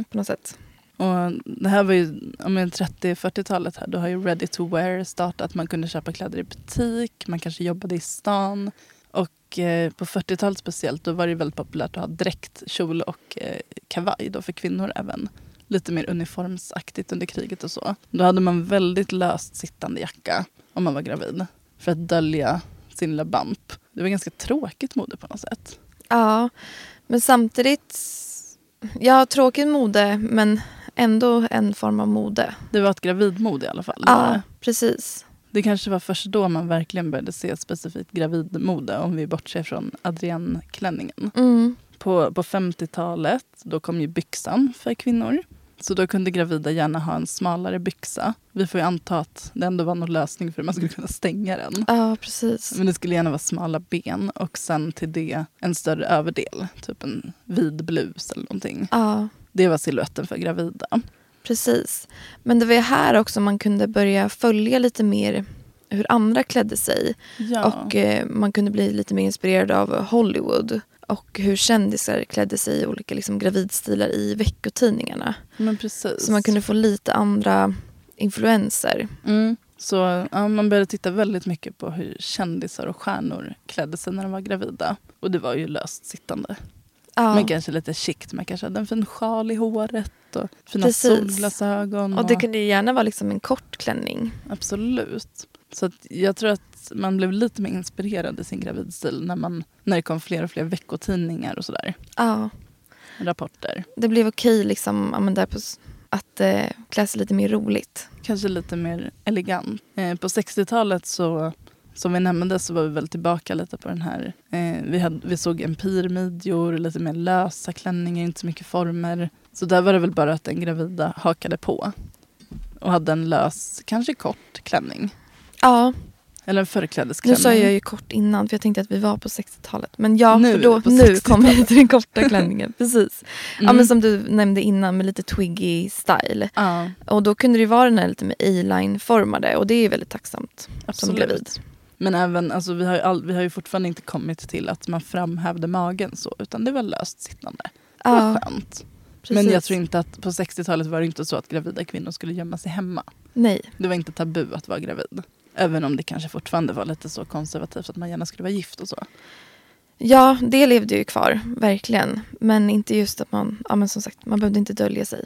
på något sätt. Och det här var ju ja, men 30-40-talet här. Då har ju Ready to Wear startat. Man kunde köpa kläder i butik. Man kanske jobbade i stan. Och eh, på 40-talet speciellt då var det väldigt populärt att ha dräkt, kjol och eh, kavaj då för kvinnor även. Lite mer uniformsaktigt under kriget och så. Då hade man väldigt löst sittande jacka om man var gravid. För att dölja sin lilla bump. Det var ganska tråkigt mode på något sätt. Ja, men samtidigt... Ja, tråkigt mode, men ändå en form av mode. Det var ett gravidmode i alla fall. Ja, det. precis. Det kanske var först då man verkligen började se specifikt gravidmode om vi bortser från Adrienne-klänningen. Mm. På, på 50-talet då kom ju byxan för kvinnor. Så då kunde gravida gärna ha en smalare byxa. Vi får ju anta att det ändå var någon lösning för hur man skulle kunna stänga den. Ja, precis. Men det skulle gärna vara smala ben och sen till det en större överdel. Typ en vid blus eller någonting. Ja, Det var siluetten för gravida. precis. Men det var ju här också man kunde börja följa lite mer hur andra klädde sig. Ja, Och eh, man kunde bli lite mer inspirerad av Hollywood. Och hur kändisar klädde sig i olika liksom, gravidstilar i veckotidningarna. Så man kunde få lite andra influenser. Mm. Så ja, man började titta väldigt mycket på hur kändisar och stjärnor klädde sig när de var gravida. Och det var ju löst sittande. Ja. Men kanske lite chict. Man kanske hade en fin sjal i håret och fina Precis. solglasögon. Och det kunde ju gärna vara liksom en kort klänning. Absolut. Så jag tror att man blev lite mer inspirerad i sin gravidstil när, man, när det kom fler och fler veckotidningar och sådär. Ja, Rapporter. det blev okej liksom, ja, men där på, att eh, klä sig lite mer roligt. Kanske lite mer elegant. Eh, på 60-talet så, som vi nämnde, så var vi väl tillbaka lite på den här. Eh, vi, hade, vi såg empirmidjor, lite mer lösa klänningar, inte så mycket former. Så där var det väl bara att den gravida hakade på. Och hade en lös, kanske kort klänning. Ja, Eller en nu förklädesklänning. sa jag ju kort innan för jag tänkte att vi var på 60-talet. Men ja, Nu för då, nu 60-talet. kommer vi till den korta klänningen. [LAUGHS] Precis. Ja, Mm. men som du nämnde innan med lite twiggy style. Ja, Och då kunde det ju vara den här lite med A-line-formade och det är ju väldigt tacksamt som absolut. gravid. Men även, alltså, vi, har ju all, vi har ju fortfarande inte kommit till att man framhävde magen så, utan det var löst sittande. Det var Ja, skönt. precis. Men jag tror inte att på 60-talet var det inte så att gravida kvinnor skulle gömma sig hemma. Nej, Det var inte tabu att vara gravid. Även om det kanske fortfarande var lite så konservativt att man gärna skulle vara gift och så. ja det levde ju kvar, verkligen. Men inte just att man, ja men som sagt, man behövde inte dölja sig.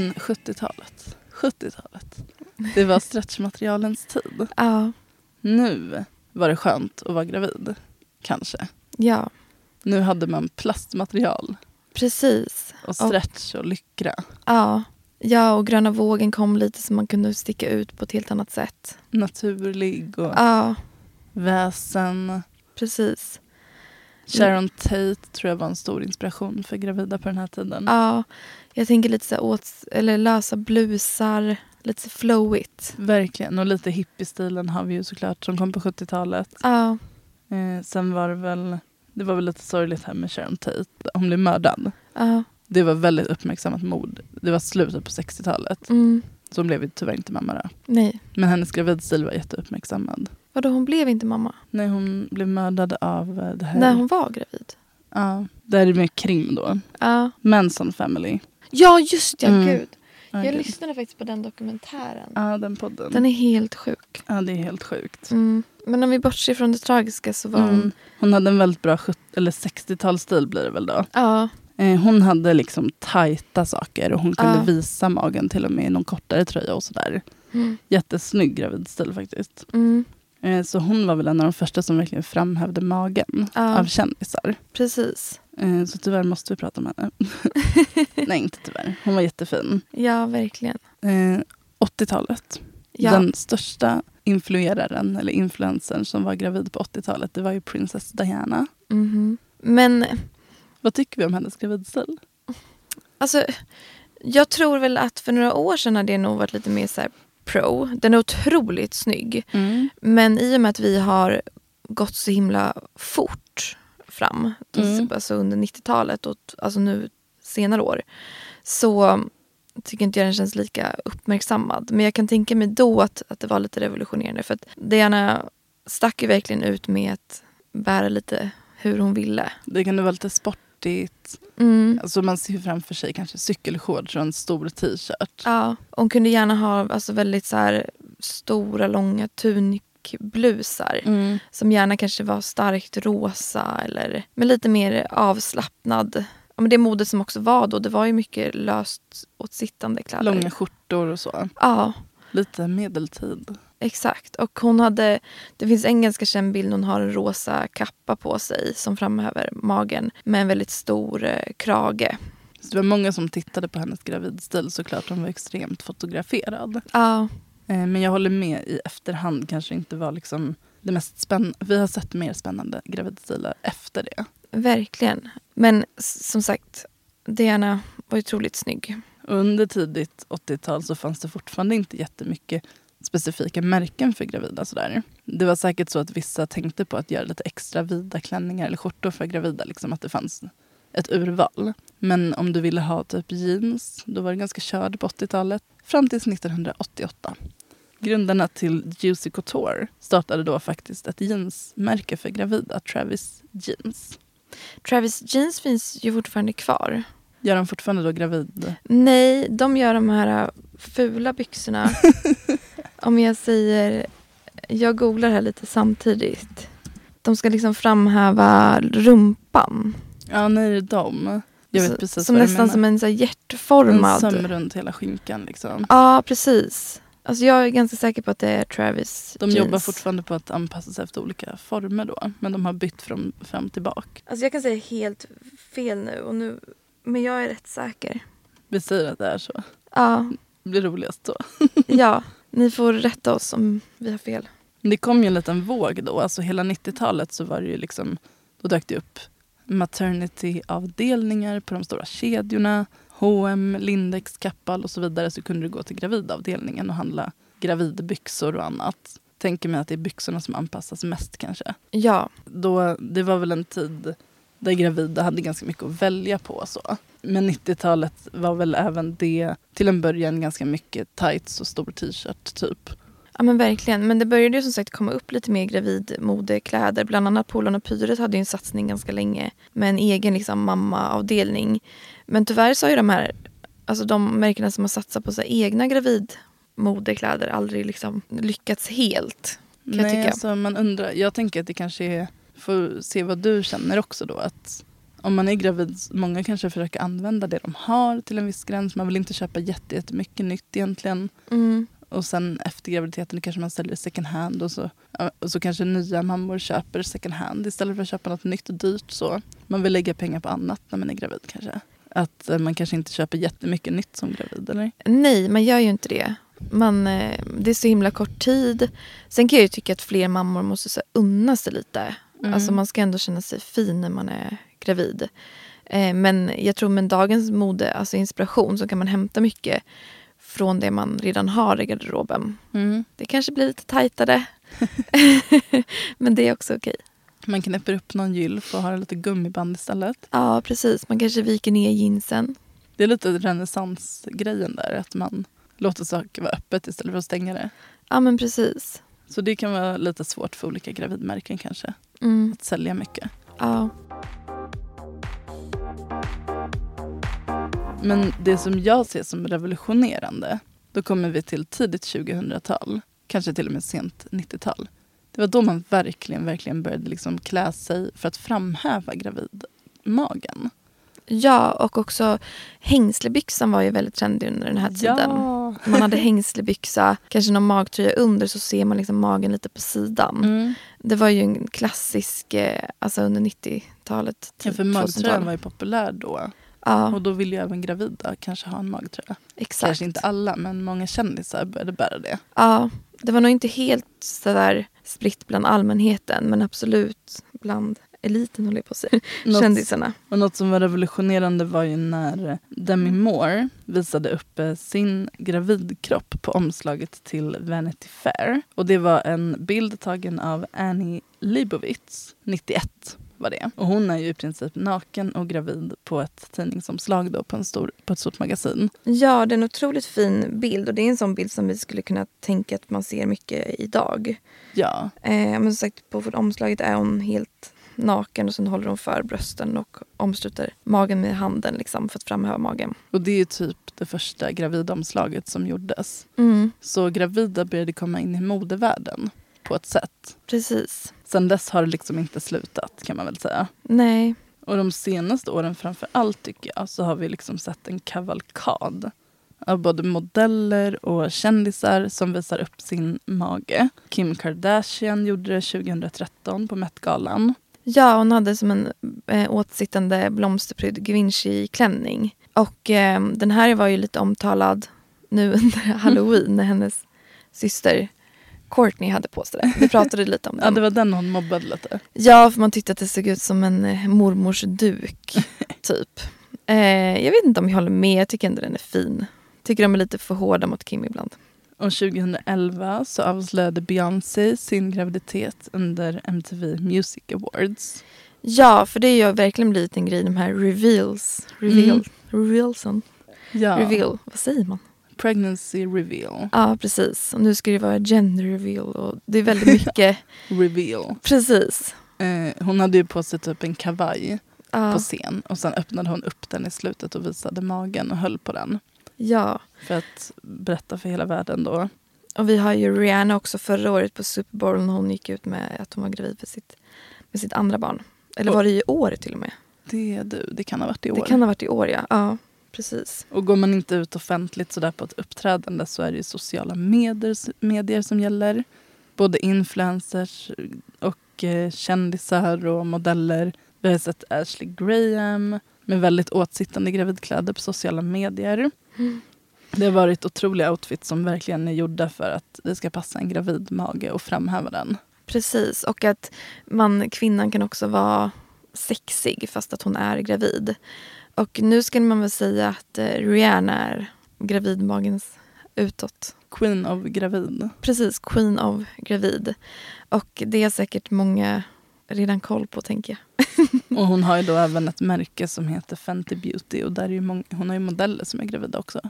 Men 70-talet, 70-talet. Det var stretchmaterialens tid. Ja, Nu var det skönt att vara gravid. Kanske. ja, Nu hade man plastmaterial precis. och stretch och lyckra. Ja. ja, och gröna vågen kom lite så man kunde sticka ut på ett helt annat sätt. Naturlig och Ja, väsen. Precis. Sharon Tate tror jag var en stor inspiration för gravida på den här tiden. Ja, jag tänker lite så åt, eller lösa blusar, lite så flowigt. Verkligen. Och lite hippiestilen har vi ju såklart som kom på 70-talet. Ja, Eh, sen var det väl, det var väl lite sorgligt här med Sharon Tate. Hon blev mördad. ja, Det var väldigt uppmärksammat mord. Det var slutet på 60-talet. mm, Så hon blev tyvärr inte mamma då. nej. Men hennes gravidstil var jätteuppmärksammad. Vadå, hon blev inte mamma? Nej, hon blev mördad av eh, det här. När hon var gravid? Ja, det här är med krim då. Ja, Manson Family. Ja just det, Mm. gud. Ja, Jag gud. lyssnade faktiskt på den dokumentären. Ja, den podden. Den är helt sjuk. Ja, det är helt sjukt. Mm. Men om vi bortser från det tragiska så var hon... Mm. Hon hade en väldigt bra 70 eller 60-talsstil blir det väl då. Ja, Eh, hon hade liksom tajta saker och hon kunde Ja. visa magen till och med i någon kortare tröja och sådär. mm. Jättesnygg gravidstil faktiskt. Mm. Eh, så hon var väl en av de första som verkligen framhävde magen Ja. av kändisar. precis. Eh, så tyvärr måste vi prata om henne. [LAUGHS] Nej, inte tyvärr. Hon var jättefin. Ja, verkligen. Eh, 80-talet. Ja. Den största influeraren eller influencern som var gravid på 80-talet det var ju Princess Diana. Mhm. Men Vad tycker vi om hennes gravidstil? alltså, jag tror väl att för några år sedan hade det nog varit lite mer så här pro. Den är otroligt snygg. Men i och med att vi har gått så himla fort fram, Mm. alltså under 90-talet och alltså nu senare år, så tycker inte jag den känns lika uppmärksammad. Men jag kan tänka mig då att, att det var lite revolutionerande. För att Diana stack ju verkligen ut med att bära lite hur hon ville. Det kan vara lite sportigt. Mm. Alltså man ser framför sig kanske cykelshorts och en stor t-shirt. Ja, hon kunde gärna ha alltså, väldigt så här, stora, långa tunikblusar. Mm. Som gärna kanske var starkt rosa eller med lite mer avslappnad. Ja, men det modet som också var då, det var ju mycket löst åtsittande kläder. Långa skjortor och så. Ja, Lite medeltid. exakt. Och hon hade, det finns en ganska känd bild, hon har en rosa kappa på sig som framhäver magen med en väldigt stor eh, krage. Så det var många som tittade på hennes gravidstil såklart. Hon var extremt fotograferad. Ja, Men jag håller med i efterhand kanske inte var liksom det mest spännande. Vi har sett mer spännande gravidstilar efter det. verkligen. Men som sagt, Diana var otroligt snygg. Under tidigt 80-tal så fanns det fortfarande inte jättemycket specifika märken för gravida. Sådär. Det var säkert så att vissa tänkte på att göra lite extra vida klänningar eller skjortor för gravida. Liksom att det fanns ett urval. Men om du ville ha typ jeans, då var det ganska körd på 80-talet. Fram tills 1988. Grundarna till Juicy Couture startade då faktiskt ett jeansmärke för gravida, Travis Jeans. Travis Jeans finns ju fortfarande kvar. Gör de fortfarande då gravid? Nej, de gör de här äh, fula byxorna. [LAUGHS] Om jag säger... Jag googlar här lite samtidigt. De ska liksom framhäva rumpan. Ja, nej, det är de. Jag vet precis som vad nästan som en så här En hjärtformad. söm runt hela skinkan. Liksom. Ja, precis. Alltså jag är ganska säker på att det är Travis De jeans. jobbar fortfarande på att anpassa sig efter olika former då. Men de har bytt från fram till bak. Alltså jag kan säga helt fel nu, och nu men jag är rätt säker. Vi säger att det är så. Ja, Det blir roligast så. [LAUGHS] ja, ni får rätta oss om vi har fel. Det kom ju en liten våg då. Alltså hela 90-talet så var det ju liksom, då dök det upp maternity-avdelningar på de stora kedjorna. H&M, Lindex, Kappahl och så vidare. Så kunde du gå till gravidavdelningen och handla gravidbyxor och annat. Tänker mig att det är byxorna som anpassas mest kanske. Ja, Då, det var väl en tid där gravida hade ganska mycket att välja på. Så. Men 90-talet var väl även det till en början ganska mycket tights och stor t-shirt typ. Ja men verkligen. Men det började ju som sagt komma upp lite mer gravidmodekläder. Bland annat Polarn och Pyret hade ju en satsning ganska länge med en egen liksom, mammaavdelning. Men tyvärr så har ju de här, alltså de märkena som har satsat på här, egna gravidmodekläder aldrig liksom lyckats helt. Kan jag Nej, tycka. alltså man undrar. Jag tänker att det kanske är, får se vad du känner också då. Att om man är gravid, många kanske försöker använda det de har till en viss gräns. Man vill inte köpa jätte- jättemycket nytt egentligen. Mm. Och sen efter graviditeten kanske man säljer second hand och så, och så kanske nya mammor köper second hand istället för att köpa något nytt och dyrt. Så. Man vill lägga pengar på annat när man är gravid kanske. Att eh, man kanske inte köper jättemycket nytt som gravid eller? Nej, man gör ju inte det. Man, eh, det är så himla kort tid. Sen kan jag ju tycka att fler mammor måste så unna sig lite. Mm. Alltså man ska ändå känna sig fin när man är gravid. Eh, men jag tror med dagens mode, alltså inspiration, så kan man hämta mycket från det man redan har i garderoben. Mm. Det kanske blir lite tajtare. [LAUGHS] [LAUGHS] men det är också okej. Man knäpper upp någon gylf och har lite gummiband istället. Ja, precis. Man kanske viker ner jeansen. Det är lite renässansgrejen där. Att man låter saker vara öppet istället för att stänga det. Ja, men precis. Så det kan vara lite svårt för olika gravidmärken kanske. Mm. Att sälja mycket. Ja. Men det som jag ser som revolutionerande, då kommer vi till tidigt 2000-tal, kanske till och med sent 90-tal. Det var då man verkligen, verkligen började liksom klä sig för att framhäva gravidmagen. ja, och också hängslebyxan var ju väldigt trendig under den här tiden. Ja. Man hade hängslebyxa, kanske någon magtröja under så ser man liksom magen lite på sidan. Mm. Det var ju en klassisk, eh, alltså under 90-talet. Ja, typ för magtröjan 2000-tal. var ju populär då. Ja, Och då ville ju även gravida kanske ha en magtröja. exakt. Kanske inte alla, men många kändisar började bära det. Ja, det var nog inte helt sådär spritt bland allmänheten men absolut bland eliten håller jag på att säga. Något- Kändisarna. Och något som var revolutionerande var ju när Demi Moore visade upp eh, sin gravidkropp på omslaget till Vanity Fair. Och det var en bild tagen av Annie Leibovitz, 91 var det. Och hon är ju i princip naken och gravid på ett tidningsomslag då på, en stor, på ett stort magasin. Ja, det är en otroligt fin bild och det är en sån bild som vi skulle kunna tänka att man ser mycket idag. Ja, Eh, men som sagt, på omslaget är hon helt naken och sen håller hon för brösten och omsluter magen med handen liksom, för att framhäva magen. och det är ju typ det första gravidomslaget som gjordes. Mm, Så gravida började komma in i modevärlden på ett sätt. precis. Sen dess har det liksom inte slutat kan man väl säga. Nej, Och de senaste åren framför allt tycker jag så har vi liksom sett en kavalkad av både modeller och kändisar som visar upp sin mage. Kim Kardashian gjorde det 2013 på Met-galan. Ja, hon hade som en eh, åtsittande blomsterprydd Givenchy-klänning. Och eh, den här var ju lite omtalad nu [LAUGHS] under halloween när hennes syster Courtney hade på sig det. Vi pratade lite om Ja, den. det var den hon mobbade lite. Ja, för man tyckte att det såg ut som en eh, mormors duk, [LAUGHS] typ. Eh, jag vet inte om jag håller med, jag tycker ändå den är fin. Tycker de är lite för hårda mot Kim ibland. Och 2011 så avslöjade Beyoncé sin graviditet under MTV Music Awards. Ja, för det har ju verkligen blivit en grej, de här reveals. Reveal, Revealsen. Ja, Reveal, vad säger man? Pregnancy reveal. Ja, precis. Och nu ska det vara gender reveal och det är väldigt mycket. [LAUGHS] Reveal. precis. Eh, hon hade ju på sig typ en kavaj Ja, på scen och sen öppnade hon upp den i slutet och visade magen och höll på den. ja. För att berätta för hela världen då. Och vi har ju Rihanna också förra året på Super Bowl när hon gick ut med att hon var gravid med sitt, med sitt andra barn. Eller var det i år till och med? Det är du, det kan ha varit i år. Det kan ha varit i år ja. Ja, precis. Och går man inte ut offentligt sådär på ett uppträdande så är det sociala medier, medier som gäller. Både influencers och eh, kändisar och modeller. Vi har sett Ashley Graham med väldigt åtsittande gravidkläder på sociala medier. Det har varit otroliga outfits som verkligen är gjorda för att det ska passa en gravid mage och framhäva den. Precis, och att man, kvinnan kan också vara sexig fast att hon är gravid. Och nu ska man väl säga att eh, Rihanna är gravidmagens utåt. Queen of gravid. Precis, Queen of gravid. Och det är säkert många redan koll på tänker jag. [LAUGHS] Och hon har ju då även ett märke som heter Fenty Beauty och där är ju mång- hon har ju modeller som är gravida också.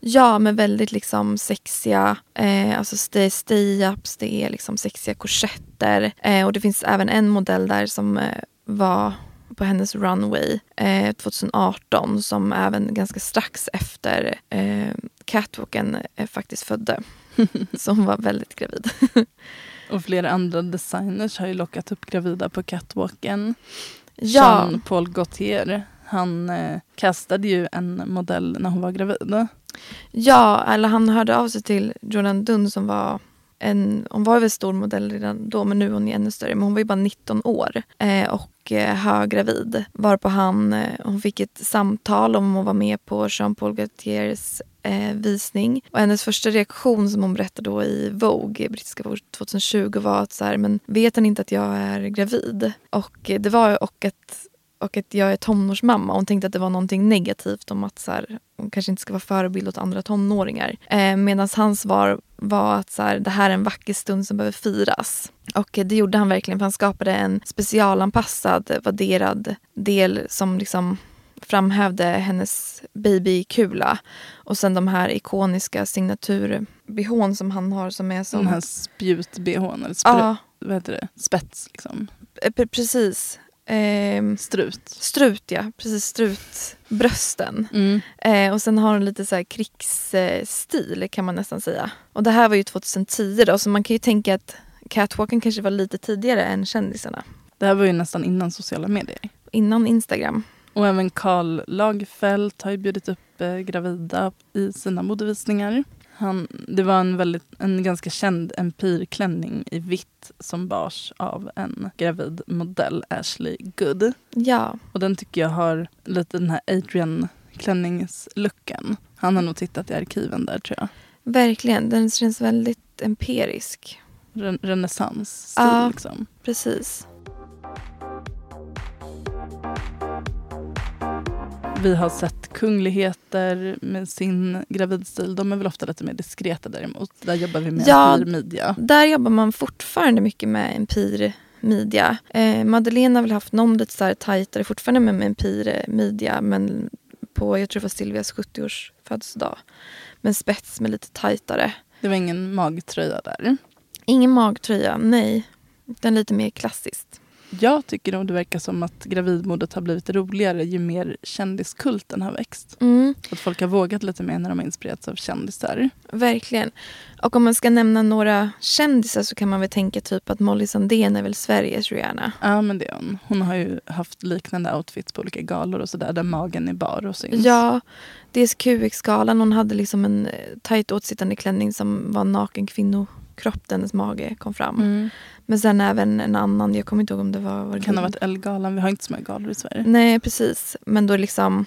Ja, med väldigt liksom sexiga eh, alltså stay, stay-ups, det är liksom sexiga korsetter. Eh, och det finns även en modell där som eh, var på hennes runway eh, 2018 som även ganska strax efter eh, catwalken eh, faktiskt födde. [LAUGHS] Så hon var väldigt gravid. [LAUGHS] Och flera andra designers har ju lockat upp gravida på catwalken. ja, Jean-Paul Gaultier, han eh, kastade ju en modell när hon var gravid. ja, eller han hörde av sig till Jordan Dunn som var en, hon var väl stor modell redan då men nu är hon ännu större. Men hon var ju bara 19 år eh, och eh, höggravid. Varpå han, eh, hon fick ett samtal om att vara med på Jean-Paul Gaultiers eh, visning. Och hennes första reaktion som hon berättade då i Vogue, brittiska Vogue 2020 var att så här, men vet han inte att jag är gravid? Och eh, det var och att och att jag är tonårsmamma. Hon tänkte att det var någonting negativt om att så här, hon kanske inte ska vara förebild åt andra tonåringar. Eh, Medan hans svar var att så här, det här är en vacker stund som behöver firas. Och det gjorde han verkligen för han skapade en specialanpassad vadderad del som liksom framhävde hennes babykula. Och sen de här ikoniska signaturbehån som han har som är som... Den här spjut-bhn, eller spru, Ja, vad heter det? spets liksom. eh, pre- precis. Ehm, Strut. strut ja, precis strutbrösten. Mm. Eh, och sen har hon lite så krigsstil kan man nästan säga. Och det här var ju 2010 då så man kan ju tänka att catwalken kanske var lite tidigare än kändisarna. Det här var ju nästan innan sociala medier. Innan Instagram. Och även Karl Lagerfeld har ju bjudit upp eh, gravida i sina modevisningar. Han, det var en, väldigt, en ganska känd empirklänning i vitt som bars av en gravid modell, Ashley Good. Ja, Och den tycker jag har lite den här Adrian klänningslooken. Han har nog tittat i arkiven där tror jag. verkligen. Den känns väldigt empirisk. Ren- Renässansstil Ja. liksom. Precis. Vi har sett kungligheter med sin gravidstil. De är väl ofta lite mer diskreta däremot. Där jobbar vi med Ja. media. Där jobbar man fortfarande mycket med empir media. Eh, Madeleine har väl haft någon lite så här tajtare fortfarande med, med empir media men på, jag tror det var Silvias 70-års födelsedag. Men spets med lite tajtare. Det var ingen magtröja där. Ingen magtröja, nej. Den lite mer klassiskt. Jag tycker nog det verkar som att gravidmodet har blivit roligare ju mer kändiskulten har växt. Mm, Att folk har vågat lite mer när de har inspirerats av kändisar. verkligen. Och om man ska nämna några kändisar så kan man väl tänka typ att Molly Sandén är väl Sveriges Rihanna. Ja men det är hon. Hon har ju haft liknande outfits på olika galor och sådär där magen är bar och syns. Ja, dels QX-galan. Hon hade liksom en eh, tajt åtsittande klänning som var naken kvinnokropp. Där Hennes mage kom fram. Mm. Men sen även en annan, jag kommer inte ihåg om det var... var Det kan ha varit Ellegalan. Vi har inte så många galor i Sverige. Nej, precis. Men då liksom...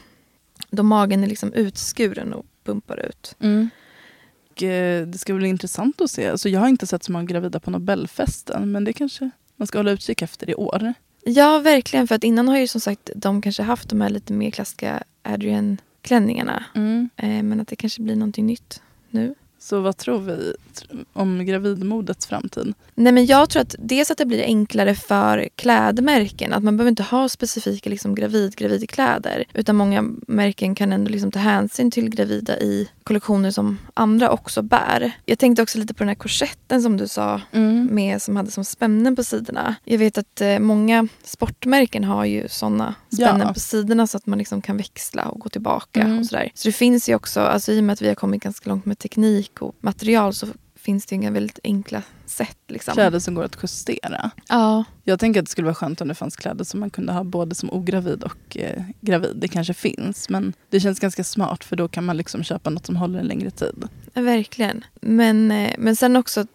Då magen är liksom utskuren och pumpar ut. Mm. Och, eh, det ska bli intressant att se. Alltså, jag har inte sett så många gravida på Nobelfesten men det kanske man ska hålla utkik efter i år. Ja, verkligen. För att innan har ju som sagt de kanske haft de här lite mer klassiska Adrian-klänningarna. Eh, men att det kanske blir någonting nytt nu. Så vad tror vi om gravidmodets framtid? Nej, men jag tror att dels att det blir enklare för klädmärken. Att man behöver inte ha specifika liksom, gravid gravidkläder. Utan många märken kan ändå liksom, ta hänsyn till gravida i kollektioner som andra också bär. Jag tänkte också lite på den här korsetten som du sa. Med, som hade som spännen på sidorna. Jag vet att eh, många sportmärken har ju såna spännen Ja. på sidorna så att man liksom kan växla och gå tillbaka. Mm. och sådär. Så det finns ju också, alltså, i och med att vi har kommit ganska långt med teknik och material så finns det ju inga väldigt enkla sätt. Liksom. Kläder som går att justera. Ja, Jag tänker att det skulle vara skönt om det fanns kläder som man kunde ha både som ogravid och eh, gravid. Det kanske finns men det känns ganska smart för då kan man liksom köpa något som håller en längre tid. verkligen. Men, eh, men sen också,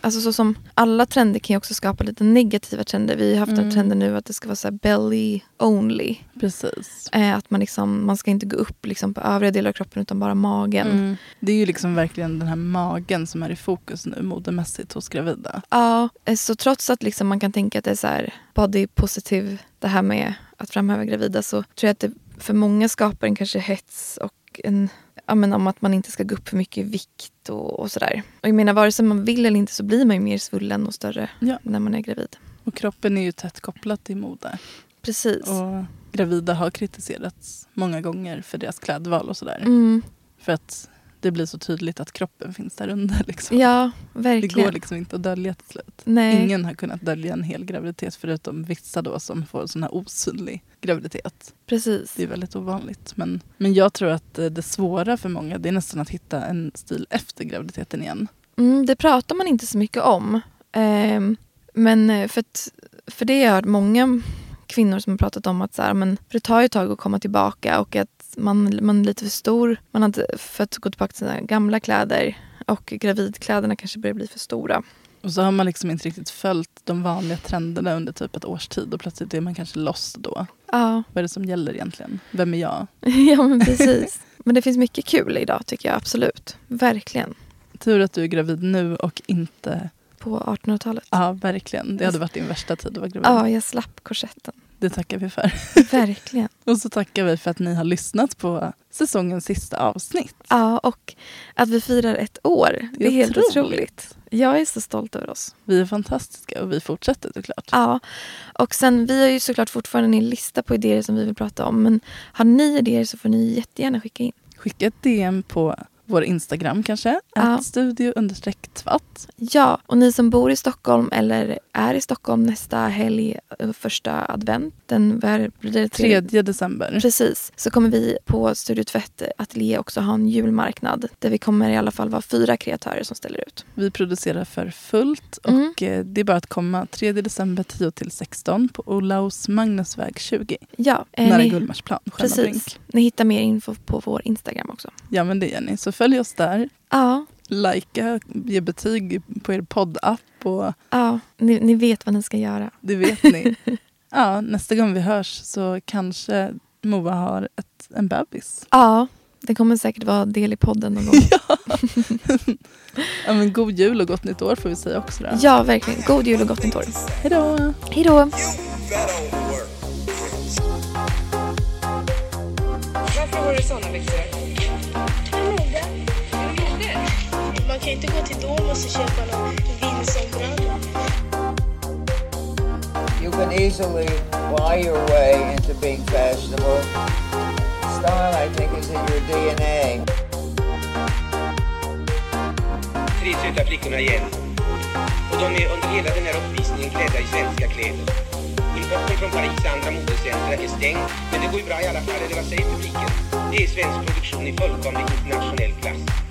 alltså så som alla trender kan ju också skapa lite negativa trender. Vi har haft Mm. en trend nu att det ska vara så belly only. Precis. Eh, att man, liksom, man ska inte gå upp liksom på övriga delar av kroppen utan bara magen. Mm. Det är ju liksom verkligen den här magen som är i fokus nu modemässigt hos gravida. Ja, eh, så trots att liksom man kan tänka att det är så här body positive, det här med att framhäva gravida, så tror jag att det för många skapar en kanske hets och en ja, men om att man inte ska gå upp för mycket i vikt och, och sådär. Och jag menar vare sig man vill eller inte så blir man ju mer svullen och större Ja. när man är gravid. Och kroppen är ju tätt kopplad till mode. Precis. Och gravida har kritiserats många gånger för deras klädval och sådär. Mm, För att det blir så tydligt att kroppen finns där under. Liksom. ja, det verkligen. går liksom inte att dölja till slut. Nej. Ingen har kunnat dölja en hel graviditet förutom vissa då som får sån här osynlig graviditet. Precis. Det är väldigt ovanligt. Men, men jag tror att eh, det svåra för många det är nästan att hitta en stil efter graviditeten igen. Mm, det pratar man inte så mycket om. Ehm, men eh, för, att, för det har jag hört många kvinnor som har pratat om att så här, men, för det tar ett tag att komma tillbaka och att man, man är lite för stor. Man har inte fått gå tillbaka till sina gamla kläder och gravidkläderna kanske börjar bli för stora. Och så har man liksom inte riktigt följt de vanliga trenderna under typ ett års tid och plötsligt är man kanske lost då. Ja, Vad är det som gäller egentligen? Vem är jag? [LAUGHS] ja men precis. Men det finns mycket kul idag tycker jag absolut. Verkligen. Tur att du är gravid nu och inte... På 1800-talet. Ja, verkligen. Det hade varit din värsta tid att vara gravid. Ja, jag slapp korsetten. Det tackar vi för. Verkligen. [LAUGHS] Och så tackar vi för att ni har lyssnat på säsongens sista avsnitt. Ja, och att vi firar ett år. Det är, helt otroligt. otroligt. Jag är så stolt över oss. Vi är fantastiska och vi fortsätter såklart. Ja, och sen vi har ju såklart fortfarande en lista på idéer som vi vill prata om. Men har ni idéer så får ni jättegärna skicka in. Skicka ett DM på vår Instagram kanske. Ja. Studio understreck tvatt. Ja, och ni som bor i Stockholm eller är i Stockholm nästa helg, eh, första advent, den blir det? 3 december. Precis, så kommer vi på Studio Tvätt Ateljé också ha en julmarknad där vi kommer i alla fall vara fyra kreatörer som ställer ut. Vi producerar för fullt Mm. och eh, det är bara att komma 3 december 10 till 16 på Olaus Magnusväg 20. Ja, eh, nära ni, Gullmarsplan. precis. Ni hittar mer info på vår Instagram också. Ja men det gör ni. Så följ oss där. Ja, Likea, ge betyg på er poddapp och ja ni, ni vet vad ni ska göra. det vet ni. [LAUGHS] ja, nästa gång vi hörs så kanske Moa har ett, en bebis. Ja, det kommer säkert vara del i podden någon gång. [LAUGHS] Ja, men god jul och gott nytt år får vi säga också. Då. Ja, verkligen. God jul och gott nytt år. Hej då! Hej då! Varför har du såna byxor? Inte gå till Domus och köpa någon Vinson-bralla. You can easily buy your way into being fashionable. Style, I think, is in your DNA. Tre söta flickorna igen. Och de är under hela den här uppvisningen klädda i svenska kläder. Importen från Paris andra modecentra är stängd, men det går ju bra i alla fall, eller vad säger publiken? Det är svensk produktion i fullkomlig internationell klass.